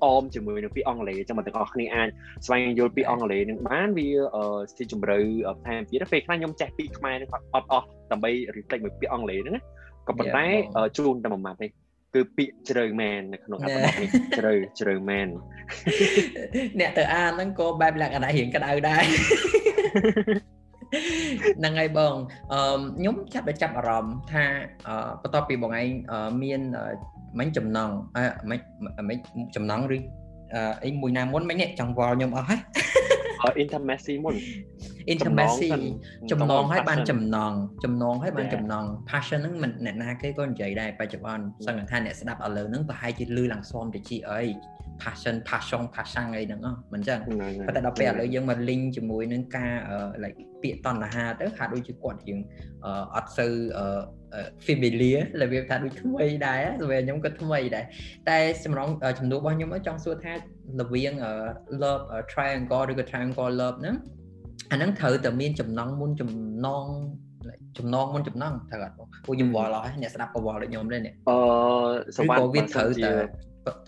អមជាមួយនឹងពាក្យអង់គ្លេសអញ្ចឹងមកទាំងអស់គ្នាអាចស្វែងយល់ពាក្យអង់គ្លេសនឹងបានវាស៊ីជម្រៅបន្ថែមទៀតពេលខ្លះខ្ញុំចេះពាក្យខ្មែរនឹងអត់អស់ដើម្បី reflect មួយពាក្យអង់គ្លេសហ្នឹងណាក៏ប៉ុន្តែជូនតែមួយម៉ាត់ទេ គឺពាក្យជ្រៅមែននៅក្នុងអត្ថបទនេះជ្រៅជ្រៅមែនអ្នកទៅអានហ្នឹងក៏បែបលក្ខណៈរៀងក្តៅដែរហ្នឹងហើយបងអឺខ្ញុំចាប់តែចាប់អារម្មណ៍ថាបន្ទាប់ពីបងឯងមានមិញចំណងអឺមិនមិនចំណងឬអីមួយណាមុនមិញនេះចង់វល់ខ្ញុំអស់ហើយ intimacy មុន intimacy ចំណងឲ្យបានចំណងចំណងឲ្យបានចំណង passion ហ្នឹងមិនអ្នកណាគេក៏និយាយដែរបច្ចុប្បន្នសង្ឃថាអ្នកស្ដាប់ឥឡូវហ្នឹងប្រហែលជាលឺឡើងសមទៅជាអី passion passion passion អីហ្នឹងមិនចឹងប៉ុន្តែដល់ពេលឥឡូវយើងមក link ជាមួយនឹងការ like ពាក្យតណ្ហាទៅហាក់ដូចជាគាត់យើងអត់សូវ familiar លើវាថាដូចថ្មីដែរសម្រាប់ខ្ញុំក៏ថ្មីដែរតែសម្រងចំនួនរបស់ខ្ញុំចង់សួរថារវាង love triangle ឬក៏ triangle love ហ្នឹងអាហ្នឹងត្រូវតែមានចំណងមុនចំណងចំណងមុនចំណងត្រូវអត់បងពួកខ្ញុំវល់ហើយអ្នកស្ដាប់ក៏វល់ដូចខ្ញុំដែរនេះអឺសវណ្ណវាត្រូវតែ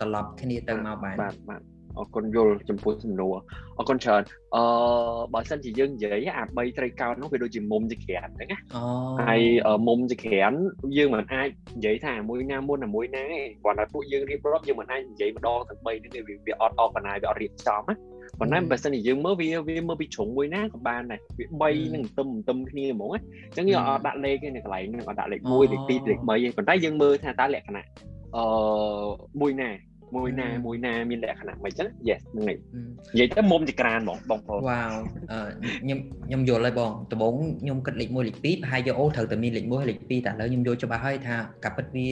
ត្រឡប់គ្នាទៅមកបានបាទបាទអរគុណយល់ចំពោះសំណួរអរគុណច្រើនអឺបើសិនជាយើងនិយាយអា3ត្រីកោណនោះវាដូចជាមុំចក្រានហ្នឹងណាហើយមុំចក្រានយើងមិនអាចនិយាយថាមួយណាមុនមួយណាទេគ្រាន់តែពួកយើងរៀបរាប់យើងមិនអាចនិយាយម្ដងទាំង3នេះវាអត់អបណាវាអត់រៀបចំណាប៉ុន្តែបើសិនជាយើងមើលវាវាមើលពីជ្រុងមួយណាក៏បានដែរវា3នឹងទឹមទឹមគ្នាហ្មងណាអញ្ចឹងយើងអត់ដាក់លេខទេនៅកន្លែងហ្នឹងអត់ដាក់លេខ1លេខ2លេខ3ទេប៉ុន្តែយើងមើលថាតើលក្ខណៈ អឺមួយណាមួយណាមួយណាមានលក្ខណៈមិនចឹង yes ហ្នឹងហើយនិយាយទៅមុំចក្រានហ្មងបងប្អូនវ៉ាវខ្ញុំខ្ញុំយល់ហើយបងដំបូងខ្ញុំគិតលេខ1លេខ2ប្រហែលយកអូត្រូវតែមានលេខ1ហើយលេខ2តែឥឡូវខ្ញុំយល់ច្បាស់ហើយថាកាពិតវា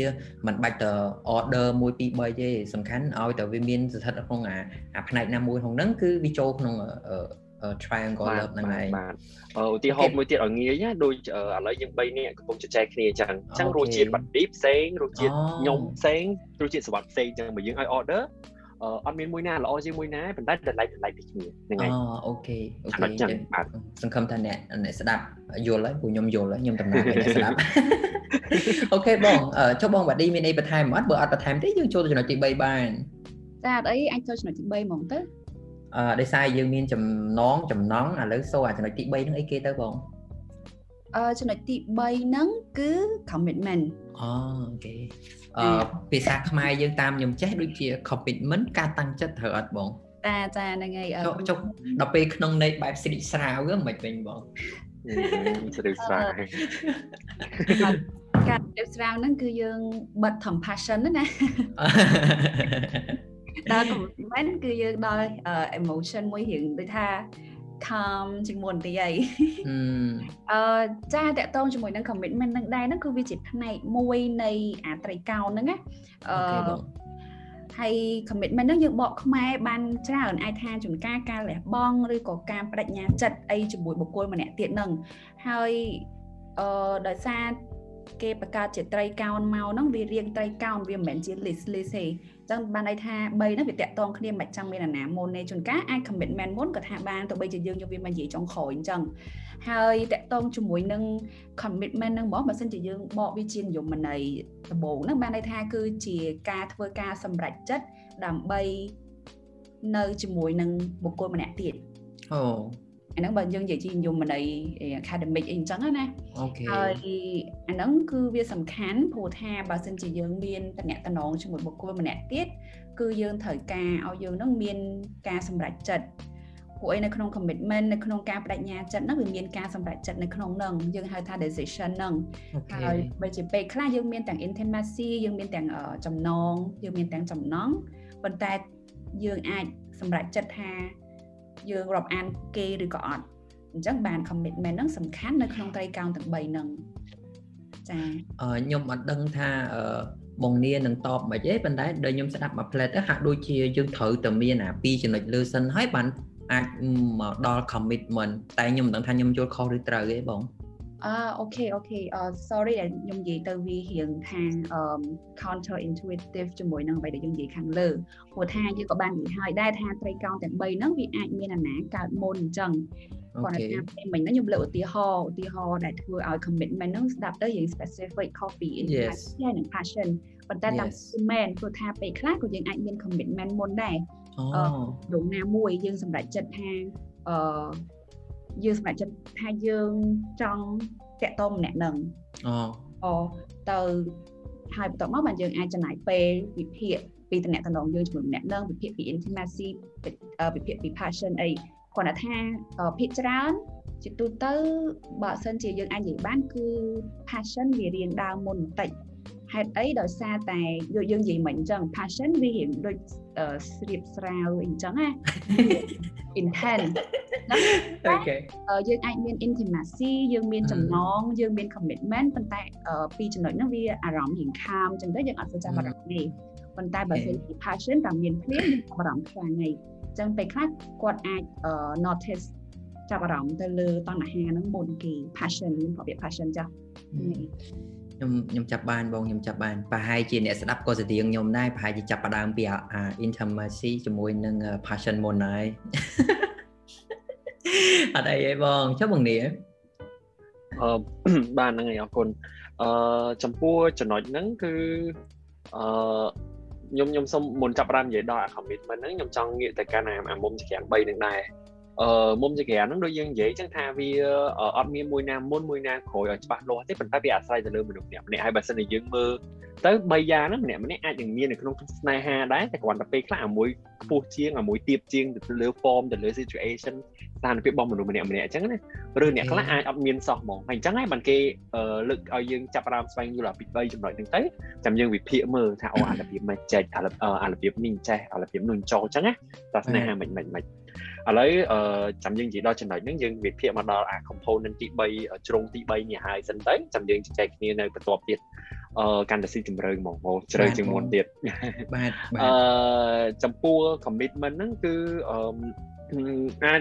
មិនបាច់ទៅ order 1 2 3ទេសំខាន់ឲ្យតែវាមានស្ថិតក្នុងអាអាផ្នែកណាមួយក្នុងហ្នឹងគឺវាចូលក្នុង triangle love ហ្នឹងហើយបាទឧទាហរណ៍មួយទៀតឲ្យងាយណាដូចឥឡូវយើង3នាក់កំពុងជជែកគ្នាអញ្ចឹងអញ្ចឹងរសជាតិបាត់ឌីផ្សេងរសជាតិខ្ញុំផ្សេងរសជាតិសវត្ថផ្សេងអញ្ចឹងបើយើងឲ្យ order អត់មានមួយណាល្អជាងមួយណាប៉ុន្តែតម្លៃតម្លៃពីគ្នាហ្នឹងហើយ OK OK ចឹងបាទសង្ឃឹមថាអ្នកអ្នកស្ដាប់យល់ហើយព្រោះខ្ញុំយល់ហើយខ្ញុំតំណាងឲ្យអ្នកស្ដាប់ OK បងចុះបងបាឌីមានអីបន្ថែមអត់បើអត់បន្ថែមទេយើងចូលទៅចំណុចទី3បានចាអត់អីអាចចូលចំណុចទី3ហ្មងទៅ អឺដោយសារយើងមានចំណងចំណងឥឡូវសូអាចំណុចទី3ហ្នឹងអីគេទៅបងអឺចំណុចទី3ហ្នឹងគឺ commitment អូអូខេអឺភាសាខ្មែរយើងតាមខ្ញុំចេះដូចជា commitment ការតាំងចិត្តត្រូវអត់បងតាចាហ្នឹងហើយចុះដល់ពេលក្នុងន័យបែបស្រីស្រាវហ្នឹងមិនវិញបងស្រីស្រាវការស្រីស្រាវហ្នឹងគឺយើងបិទ compassion ណា ដល់ commitment គឺយើងដល់ emotion មួយរៀងដូចថា calm ជាងមុនទីអីអឺចាតកតងជាមួយនឹង commitment នឹងដែរហ្នឹងគឺវាជាផ្នែកមួយនៃអាត្រីកោណហ្នឹងណាអឺហើយ commitment ហ្នឹងយើងបកខ្មែរបានច្រើនអាចថាជួនកាលការលះបង់ឬក៏ការបដិញ្ញាចិត្តអីជាមួយបុគ្គលម្នាក់ទៀតហ្នឹងហើយអឺដោយសារគេបង្កើតជាត្រីកោណមកហ្នឹងវារៀងត្រីកោណវាមិនមែនជា list list ទេ ចឹងបានន័យថា3ហ្នឹងវាតាក់ទងគ្នាមិនចាំមានអាណាមុនទេជួនកាលអាច commitment មុនក៏ថាបានទៅបីជាយើងយកវាមកនិយាយចុងក្រោយអញ្ចឹងហើយតាក់ទងជាមួយនឹង commitment ហ្នឹងមកបើសិនជាយើងបកវាជានិយមន័យដំបូងហ្នឹងបានន័យថាគឺជាការធ្វើការសម្រេចចិត្តដើម្បីនៅជាមួយនឹងបុគ្គលម្នាក់ទៀតអូ អាហ្នឹងបើយើងនិយាយជានិយមន័យ academic អីអញ្ចឹងណាអូខេហើយអាហ្នឹងគឺវាសំខាន់ព្រោះថាបើសិនជាយើងមានតំណែងជាមួយបុគ្គលម្នាក់ទៀតគឺយើងត្រូវការឲ្យយើងនឹងមានការសម្រេចចិត្តព្រោះអីនៅក្នុង commitment នៅក្នុងការបដិញ្ញាចិត្តហ្នឹងវាមានការសម្រេចចិត្តនៅក្នុងហ្នឹងយើងហៅថា decision ហ្នឹងហើយបើជាពេលខ្លះយើងមានទាំង intimacy យើងមានទាំងចំណងយើងមានទាំងចំណងប៉ុន្តែយើងអាចសម្រេចចិត្តថា យើងរាប់អានគេឬក៏អត់អញ្ចឹងបាន commitment ហ្នឹងសំខាន់នៅក្នុងត្រីកោណទាំង3ហ្នឹងចាខ្ញុំអត់ដឹងថាបងនានឹងតបមិនទេប៉ុន្តែដល់ខ្ញុំស្ដាប់មួយផ្លែតទៅហាក់ដូចជាយើងត្រូវតែមានអាពីរចំណុចលើសិនហើយបានអាចមកដល់ commitment តែខ្ញុំមិនដឹងថាខ្ញុំយល់ខុសឬត្រូវទេបង អឺOK OK អឺ sorry ដែលខ្ញុំនិយាយទៅវារៀងខាង counter intuitive ជាមួយនឹងអ្វីដែលយើងនិយាយខាងលើព្រោះថាយើងក៏បាននិយាយហើយដែរថាត្រីកោណទាំង3ហ្នឹងវាអាចមានអាណាកើតមុនអញ្ចឹងគាត់ថាពេលមិញហ្នឹងខ្ញុំលើកឧទាហរណ៍ឧទាហរណ៍ដែលធ្វើឲ្យ commitment ហ្នឹងស្ដាប់ទៅយើង specific coffee yes ហើយនឹង passion ប៉ុន្តែតាមមែនព្រោះថាពេលខ្លះក៏យើងអាចមាន commitment មុនដែរអូរងណាមួយយើងសម្រេចចិត្តថាអឺ យើងសម្រេចចិត្តថាយើងចង់តាក់ទងម្នាក់នឹងអូអូទៅហើយបន្ទាប់មកបានយើងអាចចំណាយពេលវិភាគពីតំណែងយើងជាមួយម្នាក់នឹងវិភាគពី intimacy វិភាគពី passion អីគាត់ថាភាគច្រើនជាទូទៅបើសិនជាយើងអាចនិយាយបានគឺ passion វារៀងដើមមុនបន្តិច ហេតុអីដោយសារតែដូចយើងនិយាយមិញអញ្ចឹង passion វារៀងដូចស្រៀបស្រាវអញ្ចឹងណា intense អូខេយើងអាចមាន intimacy យើងមានចំណងយើងមាន commitment ប៉ុន្តែពីចំណុចហ្នឹងវាអារម្មណ៍រៀងខាមអញ្ចឹងទៅយើងអត់ទៅចាប់អារម្មណ៍ទេប៉ុន្តែបើសិនជា passion តែមានភ្លាមយើងអារម្មណ៍ខ្លាំងហើយអញ្ចឹងពេលខ្លះគាត់អាច notice ចាប់អារម្មណ៍ទៅលើតណ្ហាហ្នឹងមុនគេ passion មានប្រភេទ passion ចាស់ ខ្ញុំខ្ញុំចាប់បានបងខ្ញុំចាប់បានប្រហែលជាអ្នកស្ដាប់ក៏ស្តៀងខ្ញុំដែរប្រហែលជាចាប់ផ្ដើមពីអា intimacy ជាមួយនឹង passion មុនហើយអត់អីទេបងចុះបងនេះអឺបានហ្នឹងហើយអរគុណអឺចំពោះចំណុចហ្នឹងគឺអឺខ្ញុំខ្ញុំសូមមុនចាប់ផ្ដើមនិយាយដល់ commitment ហ្នឹងខ្ញុំចង់ងាកទៅកាន់អាមុំចក្រាំង3ហ្នឹងដែរ អឺមុំចក្រានហ្នឹងដូចយើងនិយាយចឹងថាវាអត់មានមួយណាមុនមួយណាក្រោយឲ្យច្បាស់លាស់ទេប៉ុន្តែវាអាស្រ័យទៅលើមនុស្សម្នាក់ម្នាក់ហើយបើសិនជាយើងមើលទៅ3យ៉ាងហ្នឹងម្នាក់ម្នាក់អាចនឹងមាននៅក្នុងស្នេហាដែរតែគ្រាន់តែពេលខ្លះអាមួយ ខ្ពស់ជាងអាមួយទៀបជាងទៅលើ form ទៅលើ situation ស្ថានភាពរបស់មនុស្សម្នាក់ម្នាក់អញ្ចឹងណាឬអ្នកខ្លះអាចអត់មានសោះហ្មងហើយអញ្ចឹងហើយបានគេលើកឲ្យយើងចាប់ផ្ដើមស្វែងយល់ពី3ចំណុចហ្នឹងទៅចាំយើងវិភាគមើលថាអូអារបៀបមិនចេះអារបៀបនេះចេះអារបៀបនោះចោលអញ្ចឹងណាតែស្នេហាមិនមិនមិនឥឡូវអឺចាំយើងនិយាយដល់ចំណុចហ្នឹងយើងវិភាគមកដល់អា component ទី3ជ្រុងទី3នេះហើយសិនទៅចាំយើងជជែកគ្នានៅបន្ទាប់ទៀតអឺកាន់តែស៊ីជម្រៅហ្មងមកជ្រៅជាងមុនទៀតបាទអឺចំពោះ commitment ហ្នឹងគឺអឺអាច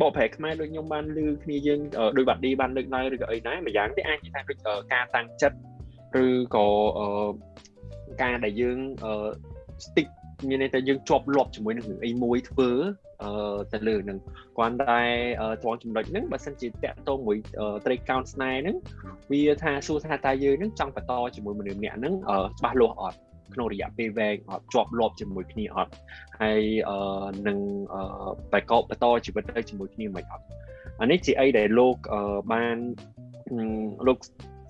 បកប្រែខ្មែរដូចខ្ញុំបានឮគ្នាយើងដោយបាត់ឌីបានលើកឡើងឬក៏អីដែរម្យ៉ាងទេអាចនិយាយថាដូចការតាំងចិត្តឬក៏ការដែលយើង stick មានន័យថាយើងជាប់លាប់ជាមួយនឹងអីមួយធ្វើអឺទៅលើនឹងគាត់តែត្រង់ចំណុចហ្នឹងបើសិនជាតាក់ទងមួយ trade count ស្នេហ៍ហ្នឹងវាថាសួរថាតើយើងហ្នឹងចង់បន្តជាមួយមនុស្សម្នាក់ហ្នឹងច្បាស់លាស់អត់ ក្នុងរយៈពេលវែងអត់ជាប់លាប់ជាមួយគ្នាអត់ហើយនឹងបកបបន្តជីវិតទៅជាមួយគ្នាមិនអត់អានេះជាអីដែលលោកបានលោក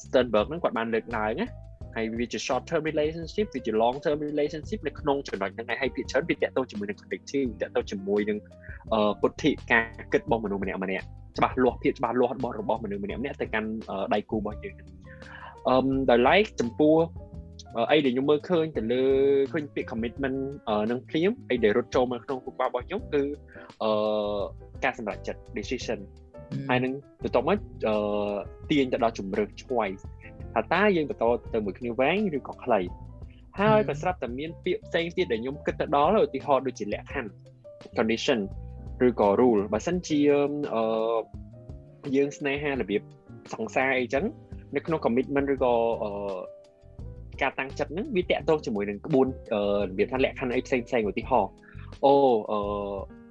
Sternberg ហ្នឹងគាត់បានលើកឡើងណាហើយវាជា short term relationship វាជា long term relationship នៅក្នុងចំណុចហ្នឹងហើយភាគច្រើនវាតកតទៅជាមួយនឹង collective តកតទៅជាមួយនឹងពុទ្ធិការគិតរបស់មនុស្សម្នាក់ម្នាក់ច្បាស់លាស់ភាពច្បាស់លាស់របស់របស់មនុស្សម្នាក់ម្នាក់ទៅកាន់ដៃគូរបស់យើងអឺដោយឡែកចំពោះ អីដែលខ្ញុំមើលឃើញទៅលើឃើញពាក្យ commitment នឹងភ្លាមអីដែលរត់ចូលមកក្នុងគូបារបស់ខ្ញុំគឺអឺការសម្រេចចិត្ត decision ហើយនឹងបន្ទាប់មកអឺទាញទៅដល់ជំរឿ choice ថាតើយើងបន្តទៅមួយគ្នាវែងឬក៏ខ្លីហើយក៏ស្រាប់តែមានពាក្យផ្សេងទៀតដែលខ្ញុំគិតទៅដល់ឧទាហរណ៍ដូចជាលក្ខខណ្ឌ condition ឬក៏ rule បើសិនជាអឺយើងស្នេហារបៀបសង្សារអីចឹងនៅក្នុង commitment ឬក៏អឺ ការតាំងចិត្តហ្នឹងវាតាក់ទងជាមួយនឹងក្បួនរបៀបថាលក្ខខណ្ឌអីផ្សេងផ្សេងឧទាហរណ៍អូអឺ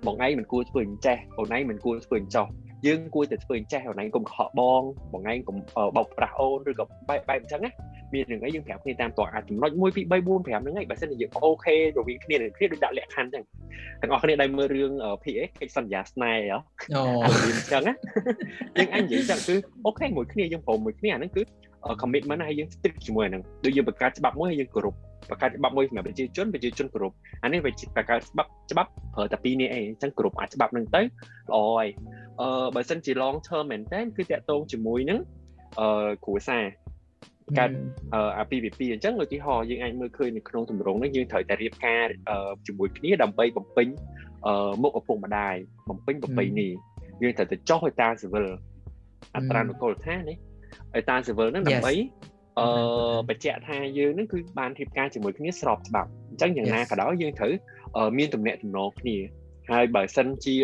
បងឯងមិនគួរធ្វើអញ្ចេះអូនឯងមិនគួរធ្វើអញ្ចោះយើងគួរតែធ្វើអញ្ចេះអូនឯងកុំខកបងបងឯងកុំបោកប្រាស់អូនឬក៏បែបបែបអញ្ចឹងណាមាននឹងអីយើងប្រាប់គ្នាតាមតអាចចំណុច1 2 3 4 5ហ្នឹងឯងបើសិនជាយើងអូខេរវាងគ្នានឹងគ្នាដូចដាក់លក្ខខណ្ឌអញ្ចឹងទាំងអស់គ្នាដែលមើលរឿង PA កិច្ចសន្យាស្នេហ៍ហ៎អូអញ្ចឹងណាយើងអញនិយាយចឹងគឺអូខេមួយគ្នាយើងព្រមមួយគ្នាអាហ្នឹងគឺ commitment ហើយយើង stick ជាមួយហ្នឹងដូចយើងបង្កើតច្បាប់មួយហើយយើងគោរពបង្កើតច្បាប់មួយសម្រាប់ប្រជាជនប្រជាជនគោរពអានេះវាបង្កើតច្បាប់ច្បាប់ប្រើតែពីរនេះអីអញ្ចឹងគោរពអាច្បាប់ហ្នឹងទៅល្អហើយអឺបើសិនជា long term មែនតើគឺតាក់ទងជាមួយនឹងអឺគ្រួសារកើតអា PVP អញ្ចឹងឧទាហរណ៍យើងអាចមើលឃើញនៅក្នុងទម្រង់នេះយើងត្រូវតែរៀបការជាមួយគ្នាដើម្បីបំពេញមុខឪពុកម្ដាយបំពេញប្រពៃណីយើងត្រូវតែចុះឲ្យតាស៊ីវិលអត្រានុកូលដ្ឋាននេះ ឲ្យតាស៊ីវិលហ្នឹងដើម្បីអឺបញ្ជាក់ថាយើងហ្នឹងគឺបានរៀបការជាមួយគ្នាស្របច្បាប់អញ្ចឹងយ៉ាងណាក៏ដោយយើងត្រូវមានទំនាក់ទំនងគ្នាហើយបើសិនជា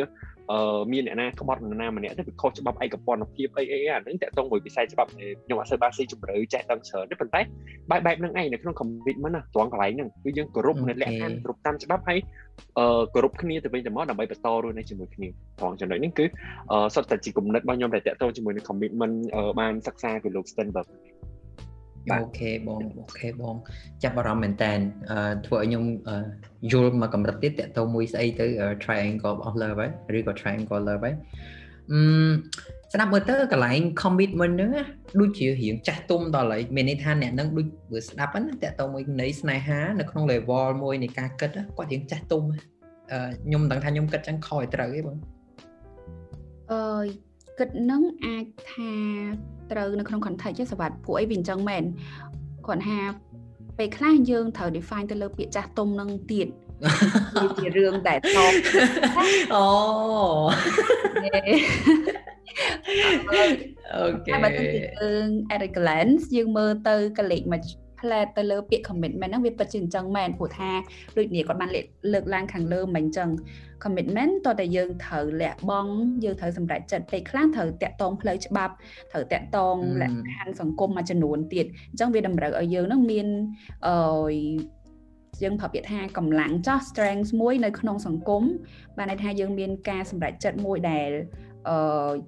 អឺមានអ្នកណាក្បត់នរណាម្នាក់ទៅវាខុសច្បាប់ឯកពន្ធភាពអីអីអាហ្នឹងតើតងមួយវិស័យច្បាប់ខ្ញុំអត់សូវបានស៊ីជម្រៅចេះដឹងច្រើនទេប៉ុន្តែបែបបែបហ្នឹងឯងនៅក្នុង commitment ណាត្រង់កន្លែងហ្នឹងគឺយើងគោរពនៅលក្ខខណ្ឌគ្រប់តាមច្បាប់ហើយអឺគោរពគ្នាទៅវិញទៅមកដើម្បីបន្តរស់នៅជាមួយគ្នាត្រង់ចំណុចនេះគឺសុទ្ធតែជាគំនិតរបស់ខ្ញុំដែលតកតងជាមួយនឹង commitment បានសិក្សាពីលោក Stenberg អូខេបងអូខេបង ចាប់អារម្មណ៍មែនតើធ្វើឲ្យខ្ញុំយល់មកកម្រិតទៀតតកតមួយស្អីទៅ triangle of love ហើយឬក៏ triangle love ហើយអឺស្ដាប់មើលទៅកន្លែង commitment ហ្នឹងដូចជារៀងចាស់ទុំដល់ហើយមានន័យថាអ្នកហ្នឹងដូច vừa ស្ដាប់ហ្នឹងតកតមួយន័យស្នេហានៅក្នុង level មួយនៃការគិតគាត់រៀងចាស់ទុំខ្ញុំមិនដឹងថាខ្ញុំគិតចឹងខុសឲ្យត្រូវទេបងអឺ គិតនឹងអាចថាត្រូវនៅក្នុង context សវត្ថពួកអីវាអញ្ចឹងមែនគាត់ថាពេលខ្លះយើងត្រូវ define ទៅលើពាក្យចាស់ទុំនឹងទៀតវាជារឿងដែលតបអូអូខេបើទៅយើង at a glance យើងមើលទៅកលេចមួយផ្លែតទៅលើពាក្យ commitment ហ្នឹងវាពិតជាអញ្ចឹងមែនព្រោះថាដូចនេះគាត់បានលើកឡើងខាងលើមិនអញ្ចឹង commitment តើតែយើងត្រូវលះបង់យើងត្រូវសម្រេចចិត្តពេលខ្លះត្រូវតាក់ទងផ្លូវច្បាប់ត្រូវតាក់ទងលក្ខខណ្ឌសង្គមមួយចំនួនទៀតអញ្ចឹងវាតម្រូវឲ្យយើងនឹងមានអឺយើងប្រើពាក្យថាកម្លាំងចោះ strength មួយនៅក្នុងសង្គមបានន័យថាយើងមានការសម្រេចចិត្តមួយដែលអឺ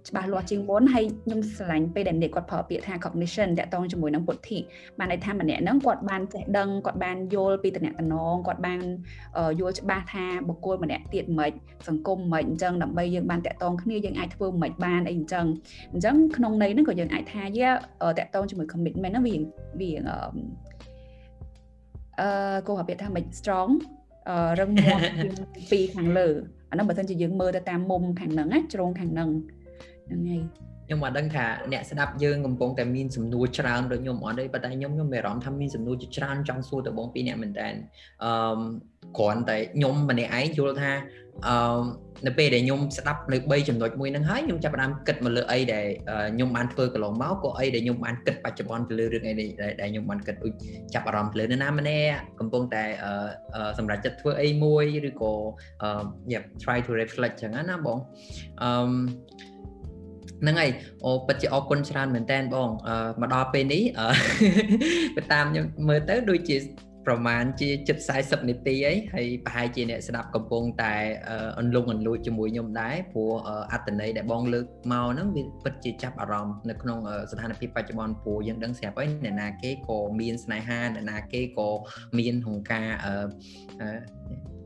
ច្បាស់លាស់ជាងមុនហើយខ្ញុំស្រឡាញ់ពេលដែលអ្នកគាត់ប្រើពាក្យថា cognition តាក់ទងជាមួយនឹងពុទ្ធិបានន័យថាម្នាក់ហ្នឹងគាត់បានចេះដឹងគាត់បានយល់ពីតំណែងគាត់បានយល់ច្បាស់ថាបុគ្គលម្នាក់ទៀតមិនសង្គមមិនអញ្ចឹងដើម្បីយើងបានតាក់ទងគ្នាយើងអាចធ្វើមិនបានអីអញ្ចឹងអញ្ចឹងក្នុងន័យហ្នឹងក៏យើងអាចថាយាតាក់ទងជាមួយ commitment ហ្នឹងវាវាអឺគោលពាក្យថាមិន strong រឹងមាំពីខាងលើ អានោះបើសិនជាយើងមើលទៅតាមមុំខាងហ្នឹងណាជ្រុងខាងហ្នឹងហ្នឹងហើយ ខ្ញុំអត់ដឹងថាអ្នកស្ដាប់យើងកំពុងតែមានសំណួរច្រើនដូចខ្ញុំអត់ទេប៉ុន្តែខ្ញុំខ្ញុំមានអារម្មណ៍ថាមានសំណួរជាច្រើនចង់សួរទៅបងពីអ្នកមែនតើអឺគ្រាន់តែខ្ញុំម្នាក់ឯងយល់ថាអឺនៅពេលដែលខ្ញុំស្ដាប់នៅ3ចំណុចមួយហ្នឹងហើយខ្ញុំចាប់ផ្ដើមគិតមកលើអីដែលខ្ញុំបានធ្វើកន្លងមកក៏អីដែលខ្ញុំបានគិតបច្ចុប្បន្នទៅលើរឿងអីដែលខ្ញុំបានគិតដូចចាប់អារម្មណ៍ទៅលើនរណាម្នាក់កំពុងតែសម្រាប់ចិត្តធ្វើអីមួយឬក៏ yeah try to reflect ចឹងណាបងអឺ ហ្នឹងហើយអូពិតជាអរគុណច្រើនមែនតើបងមកដល់ពេលនេះទៅតាមខ្ញុំមើលទៅដូចជាប្រហែលជាជិត40នាទីអីហើយប្រហែលជាអ្នកស្ដាប់កំពុងតែអន្លង់អន្លួចជាមួយខ្ញុំដែរព្រោះអត្តន័យដែលបងលើកមកហ្នឹងវាពិតជាចាប់អារម្មណ៍នៅក្នុងស្ថានភាពបច្ចុប្បន្នព្រោះយើងដឹងស្រាប់ហើយអ្នកណាគេក៏មានស្នេហាអ្នកណាគេក៏មានហង្ការអឺ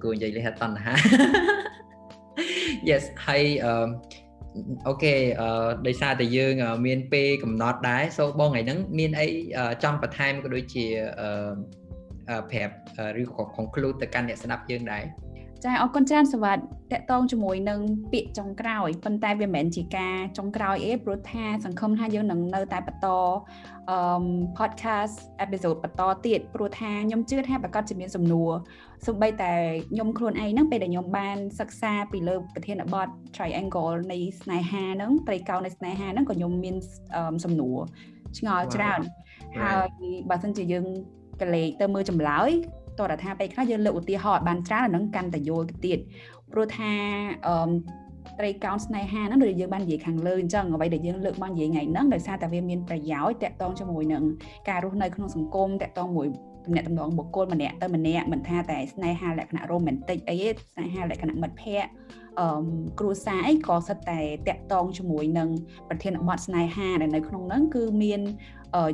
គួរនិយាយលេខតណ្ហា Yes ហើយ អឺអូខេអឺដោយសារតែយើង មានពេលកំណត់ដែរ so បងថ្ងៃហ្នឹងមានអីចង់បន្ថែមក៏ដូចជាអឺប្រាប់ឬក៏ conclude ទៅកាន់អ្នកស្ដាប់យើងដែរ ចាអរគុណច្រើនសវត្តតកតងជាមួយនឹងពាក្យចុងក្រោយប៉ុន្តែវាមិនមែនជាការចុងក្រោយអីព្រោះថាសង្ឃឹមថាយើងនឹងនៅតែបន្តអឺ podcast episode បន្តទៀតព្រោះថាខ្ញុំជឿថាប្រកាសជាមានសំណួរសូម្បីតែខ្ញុំខ្លួនឯងហ្នឹងពេលដែលខ្ញុំបានសិក្សាពីលើប្រធានបទ triangle នៃស្នេហាហ្នឹងត្រីកោណនៃស្នេហាហ្នឹងក៏ខ្ញុំមានសំណួរឆ្ងល់ច្រើនហើយបើសិនជាយើងកលេចទៅមើលចម្លើយ តរថាពេលខ្លះយើងលើកឧទាហរណ៍បានច្រើនអានឹងកាន់តែយល់ទៅទៀតព្រោះថាអឺត្រីកោណស្នេហាហ្នឹងដូចយើងបាននិយាយខាងលើអញ្ចឹងអ្វីដែលយើងលើកមកនិយាយថ្ងៃហ្នឹងដោយសារតែវាមានប្រយោជន៍តាក់ទងជាមួយនឹងការរស់នៅក្នុងសង្គមតាក់ទងមួយទំនាក់ទំនងបុគ្គលម្នាក់ទៅម្នាក់មិនថាតែស្នេហាលក្ខណៈរ៉ូមែនទិកអីទេស្នេហាលក្ខណៈមិត្តភ័ក្តិអឺ គ្រួសារអីក៏សិតតែតាក់ទងជាមួយនឹងប្រធានបទស្នេហាដែលនៅក្នុងហ្នឹងគឺមាន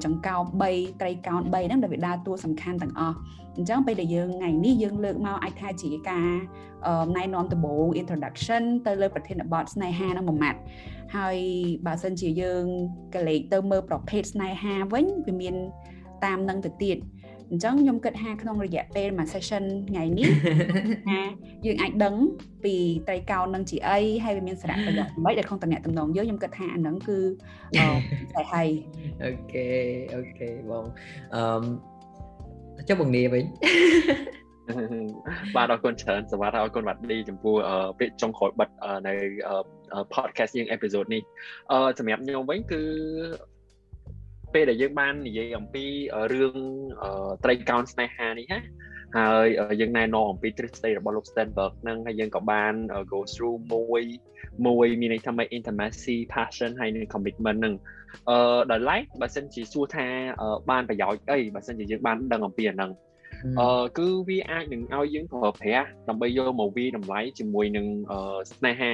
ចង្កោម3ត្រីកោណ3ហ្នឹងដែលវាដើរតួសំខាន់ទាំងអស់អញ្ចឹងពេលដែលយើងថ្ងៃនេះយើងលើកមកអាចថាជាការណែនាំដំបូង introduction ទៅលើប្រធានបទស្នេហាហ្នឹងមួយម៉ាត់ហើយបើសិនជាយើងកលេចទៅមើលប្រភេទស្នេហាវិញវាមានតាមនឹងទៅទៀតអ ញ្ចឹងខ្ញុំគិតថាក្នុងរយៈពេលមួយ session ថ្ងៃនេះថាយើងអាចដឹងពីត្រីកោណនឹងជាអីហើយវាមានសារៈប្រយោជន៍អ្វីនៅក្នុងតំណែងតំណងយើងខ្ញុំគិតថាអានឹងគឺតែហើយ OK OK បងអឺចុះបងនីវិញបាទអរគុណច្រើនសវត្ថអរគុណវត្តឌីចំពោះពាក្យចុងក្រោយបិទនៅ podcast យើង episode នេះអឺសម្រាប់ខ្ញុំវិញគឺ ពេលដែលយើងបាននិយាយអំពីរឿងត្រីកោណស្នេហានេះណាហើយយើងណែនាំអំពីទ្រឹស្ដីរបស់លោក Stenberg ហ្នឹងហើយយើងក៏បាន go through មួយមួយមានន័យថាម៉េច intimacy passion ហើយនិង commitment ហ្នឹងអឺដល់ឡែកបើសិនជាសួរថាបានប្រយោជន៍អីបើសិនជាយើងបានដឹងអំពីអាហ្នឹងអឺគឺវាអាចនឹងឲ្យយើងប្រើប្រាស់ដើម្បីយកមកវាតម្លៃជាមួយនឹងស្នេហា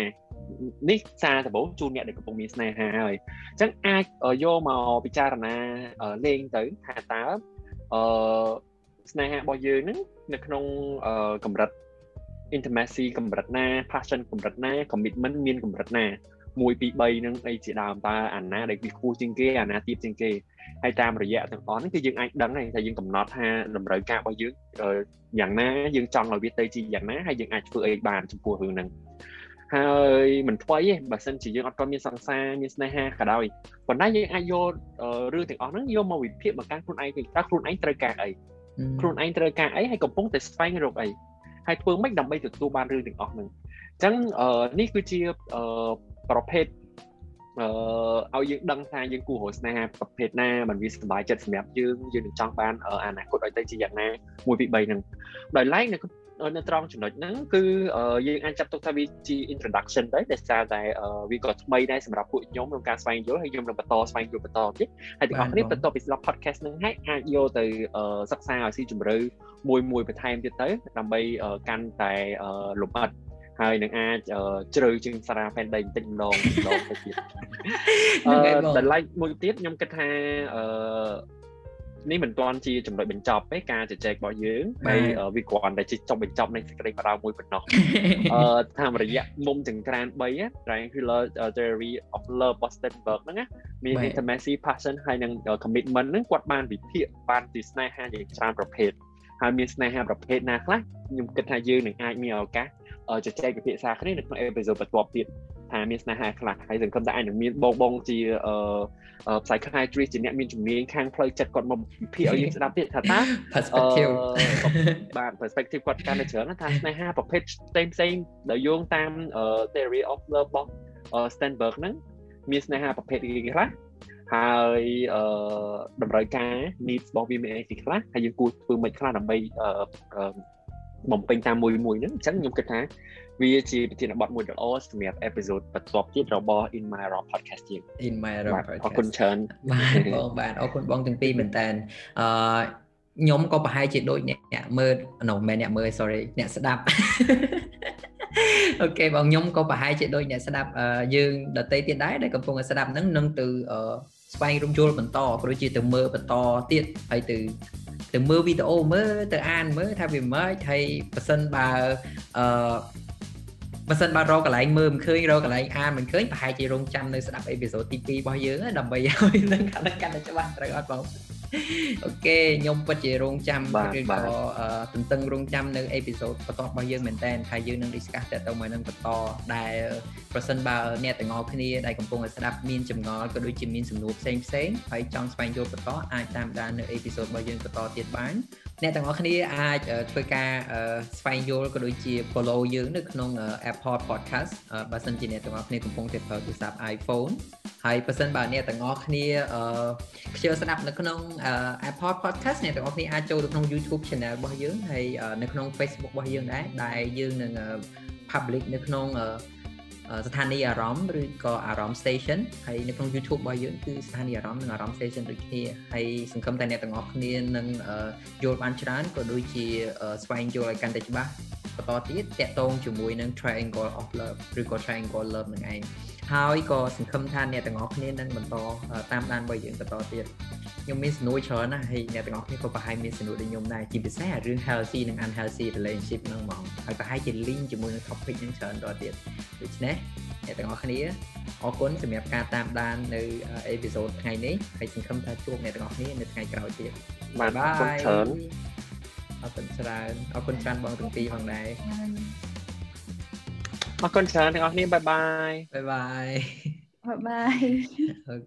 នេះសារដំបូងជូនអ្នកដែលកំពុងមានស្នេហាហើយអញ្ចឹងអាចយកមកពិចារណាលេងទៅថាតើអឺស្នេហារបស់យើងហ្នឹងនៅក្នុងកម្រិត intimacy កម្រិតណា passion កម្រិតណា commitment មានកម្រិតណា1 2 3នឹងអីជាដើមតើអាណាដែលវាខ្ពស់ជាងគេអាណាទាបជាងគេហើយតាមរយៈទាំងអស់ហ្នឹងគឺយើងអាចដឹងហើយថាយើងកំណត់ថាតម្រូវការរបស់យើងយ៉ាងណាយើងចង់ឲ្យវាទៅជាយ៉ាងណាហើយយើងអាចធ្វើអីបានចំពោះរឿងហ្នឹង ហើយមិនថ្មីទេបើសិនជាយើងអត់ទាន់មានសង្សារមានស្នេហាក៏ដោយប៉ុន្តែយើងអាចយករឿងទាំងអស់ហ្នឹងយកមកវិភាគមកកាន់ខ្លួនឯងវិញតើខ្លួនឯងត្រូវការអីខ្លួនឯងត្រូវការអីហើយកំពុងតែស្វែងរកអីហើយធ្វើម៉េចដើម្បីទទួលបានរឿងទាំងអស់ហ្នឹងអញ្ចឹងនេះគឺជាប្រភេទអឺឲ្យយើងដឹងថាយើងគួររកស្នេហាប្រភេទណាมันវាសុបាយចិត្តសម្រាប់យើងយើងនឹងចង់បានអនាគតឲ្យទៅជាយ៉ាងណា1 2 3ហ្នឹងដោយឡែកនៅ នៅត្រង់ចំណុចហ្នឹងគឺយើងអាចចាត់ទុកថាវាជា introduction ទៅដែលសារតែវាក៏ថ្មីដែរសម្រាប់ពួកខ្ញុំក្នុងការស្វែងយល់ហើយខ្ញុំនឹងបន្តស្វែងយល់បន្តទៀតហើយទាំងអស់គ្នាបន្ទាប់ពីស្ដាប់ podcast ហ្នឹងហើយអាចយកទៅសិក្សាឲ្យស៊ីជម្រៅមួយមួយបន្ថែមទៀតទៅដើម្បីកាន់តែលម្អិតហើយនឹងអាចជ្រៅជាងសារ៉ាផែនដីបន្តិចម្ដងម្ដងទៅទៀតអឺដល់ឡែកមួយទៀតខ្ញុំគិតថាអឺ នេះមិនទាន់ជាចំណុចបញ្ចប់ទេការជជែករបស់យើងហើយវាគ្រាន់តែជាចុងបញ្ចប់នៃសេចក្តីបដៅមួយប៉ុណ្ណោះអឺតាមរយៈមុំចង្ក្រាន3 triangular theory of love Bostonberg ហ្នឹងណាមាន intimacy passion ហើយនិង commitment ហ្នឹងគាត់បានវិភាគបានពីស្នេហាយ៉ាងច្រើនប្រភេទហើយមានស្នេហាប្រភេទណាខ្លះខ្ញុំគិតថាយើងនឹងអាចមានឱកាសជជែកពិភាក្សាគ្នានៅក្នុងអេពីសូតបន្ទាប់ទៀត ថាមានស្នេហាខ្លះហើយសង្ឃឹមថាអាចនឹងមានបងបងជាអឺ psychiatrist ជាអ្នកមានជំនាញខាងផ្លូវចិត្តគាត់មកវិភាគឲ្យយើងស្ដាប់ទៀតថាតើ perspective បាទ perspective គាត់កាន់តែច្រើនថាស្នេហាប្រភេទផ្សេងផ្សេងដែលយោងតាម theory of love របស់ Stenberg ហ្នឹងមានស្នេហាប្រភេទអីខ្លះហើយអឺតម្រូវការ needs របស់វាមានអីខ្លះហើយយើងគួរធ្វើមិនខ្លះដើម្បីបំពេញតាមមួយមួយហ្នឹងអញ្ចឹងខ្ញុំគិតថា វាជាប្រធានបទមួយដ៏ល្អសម្រាប់អេពីសូតបន្ទាប់ទៀតរបស់ In My Raw Podcast ជាង In My Raw Podcast អរគុណច្រើនបាទបងបាទអរគុណបងទាំងពីរមែនតើអឺខ្ញុំក៏ប្រហែលជាដូចអ្នកមើល no មិនអ្នកមើល sorry អ្នកស្ដាប់អូខេបងខ្ញុំក៏ប្រហែលជាដូចអ្នកស្ដាប់យើងដតីទៀតដែរដែលកំពុងតែស្ដាប់ហ្នឹងនឹងទៅស្វែងរំយល់បន្តក៏ដូចជាទៅមើលបន្តទៀតហើយទៅទៅមើលវីដេអូមើលទៅអានមើលថាវាមិនហើយប៉ះសិនបើអឺ បើសិនបើរកកន្លែងមើលមិនឃើញរកកន្លែងអានមិនឃើញប្រហែលជារងចាំនៅស្ដាប់អេពីសូតទី2របស់យើងដើម្បីឲ្យនឹងកាន់តែច្បាស់ត្រូវអត់បងអូខេខ្ញុំពិតជារងចាំឬក៏ទន្ទឹងរងចាំនៅអេពីសូតបន្តរបស់យើងមែនតើថាយើងនឹង discuss ទៅទៅមកនឹងបន្តដែលប្រសិនបើអ្នកទាំងអស់គ្នាដែលកំពុងតែស្ដាប់មានចម្ងល់ក៏ដូចជាមានសំណួរផ្សេងផ្សេងហើយចង់ស្វែងយល់បន្តអាចតាមដាននៅអេពីសូតរបស់យើងបន្តទៀតបាន អ្នកទាំងអស់គ្នាអាចធ្វើការស្វែងយល់ក៏ដូចជា follow យើងនៅក្នុង Apple Podcast បើសិនជាអ្នកទាំងអស់គ្នាកំពុងតែប្រើទូរស័ព្ទ iPhone ហើយបើសិនបើអ្នកទាំងអស់គ្នាខ្ជិលស្ដាប់នៅក្នុង Apple Podcast អ្នកទាំងអស់គ្នាអាចចូលទៅក្នុង YouTube Channel របស់យើងហើយនៅក្នុង Facebook របស់យើងដែរដែលយើងនឹង public នៅក្នុង ស្ថានីយ៍អារម្មណ៍ឬក៏អារម្មណ៍ station ហើយនៅក្នុង YouTube របស់យើងគឺស្ថានីយ៍អារម្មណ៍និងអារម្មណ៍ station ដូចគ្នាហើយសង្ឃឹមតែអ្នកទាំងអស់គ្នានឹងយល់បានច្រើនក៏ដូចជាស្វែងយល់ឲ្យកាន់តែច្បាស់បន្តទៀតតកតងជាមួយនឹង triangle of love ឬក៏ triangle love នឹងឯងហើយក៏សង្ឃឹមថាអ្នកទាំងអស់គ្នានឹងបន្តតាមដានរបស់យើងបន្តទៀត ខ្ញុំមានសំណួរច្រើនណាស់ហើយអ្នកទាំងអស់គ្នាក៏ប្រហែលមានសំណួរដូចខ្ញុំដែរជាពិសេសរឿង healthy និង unhealthy relationship ហ្នឹងហ្មងហើយប្រហែលជា link ជាមួយនឹង topic ហ្នឹងច្រើនតទៀតដូច្នេះអ្នកទាំងអស់គ្នាអរគុណសម្រាប់ការតាមដាននៅ episode ថ្ងៃនេះហើយសង្ឃឹមថាជួបអ្នកទាំងអស់គ្នានៅថ្ងៃក្រោយទៀតបាទអរគុណច្រើនអរគុណច្រើនអរគុណច្រើនបងទាំងពីរផងដែរអរគុណច្រើនទាំងអស់គ្នា bye bye bye bye bye byeយ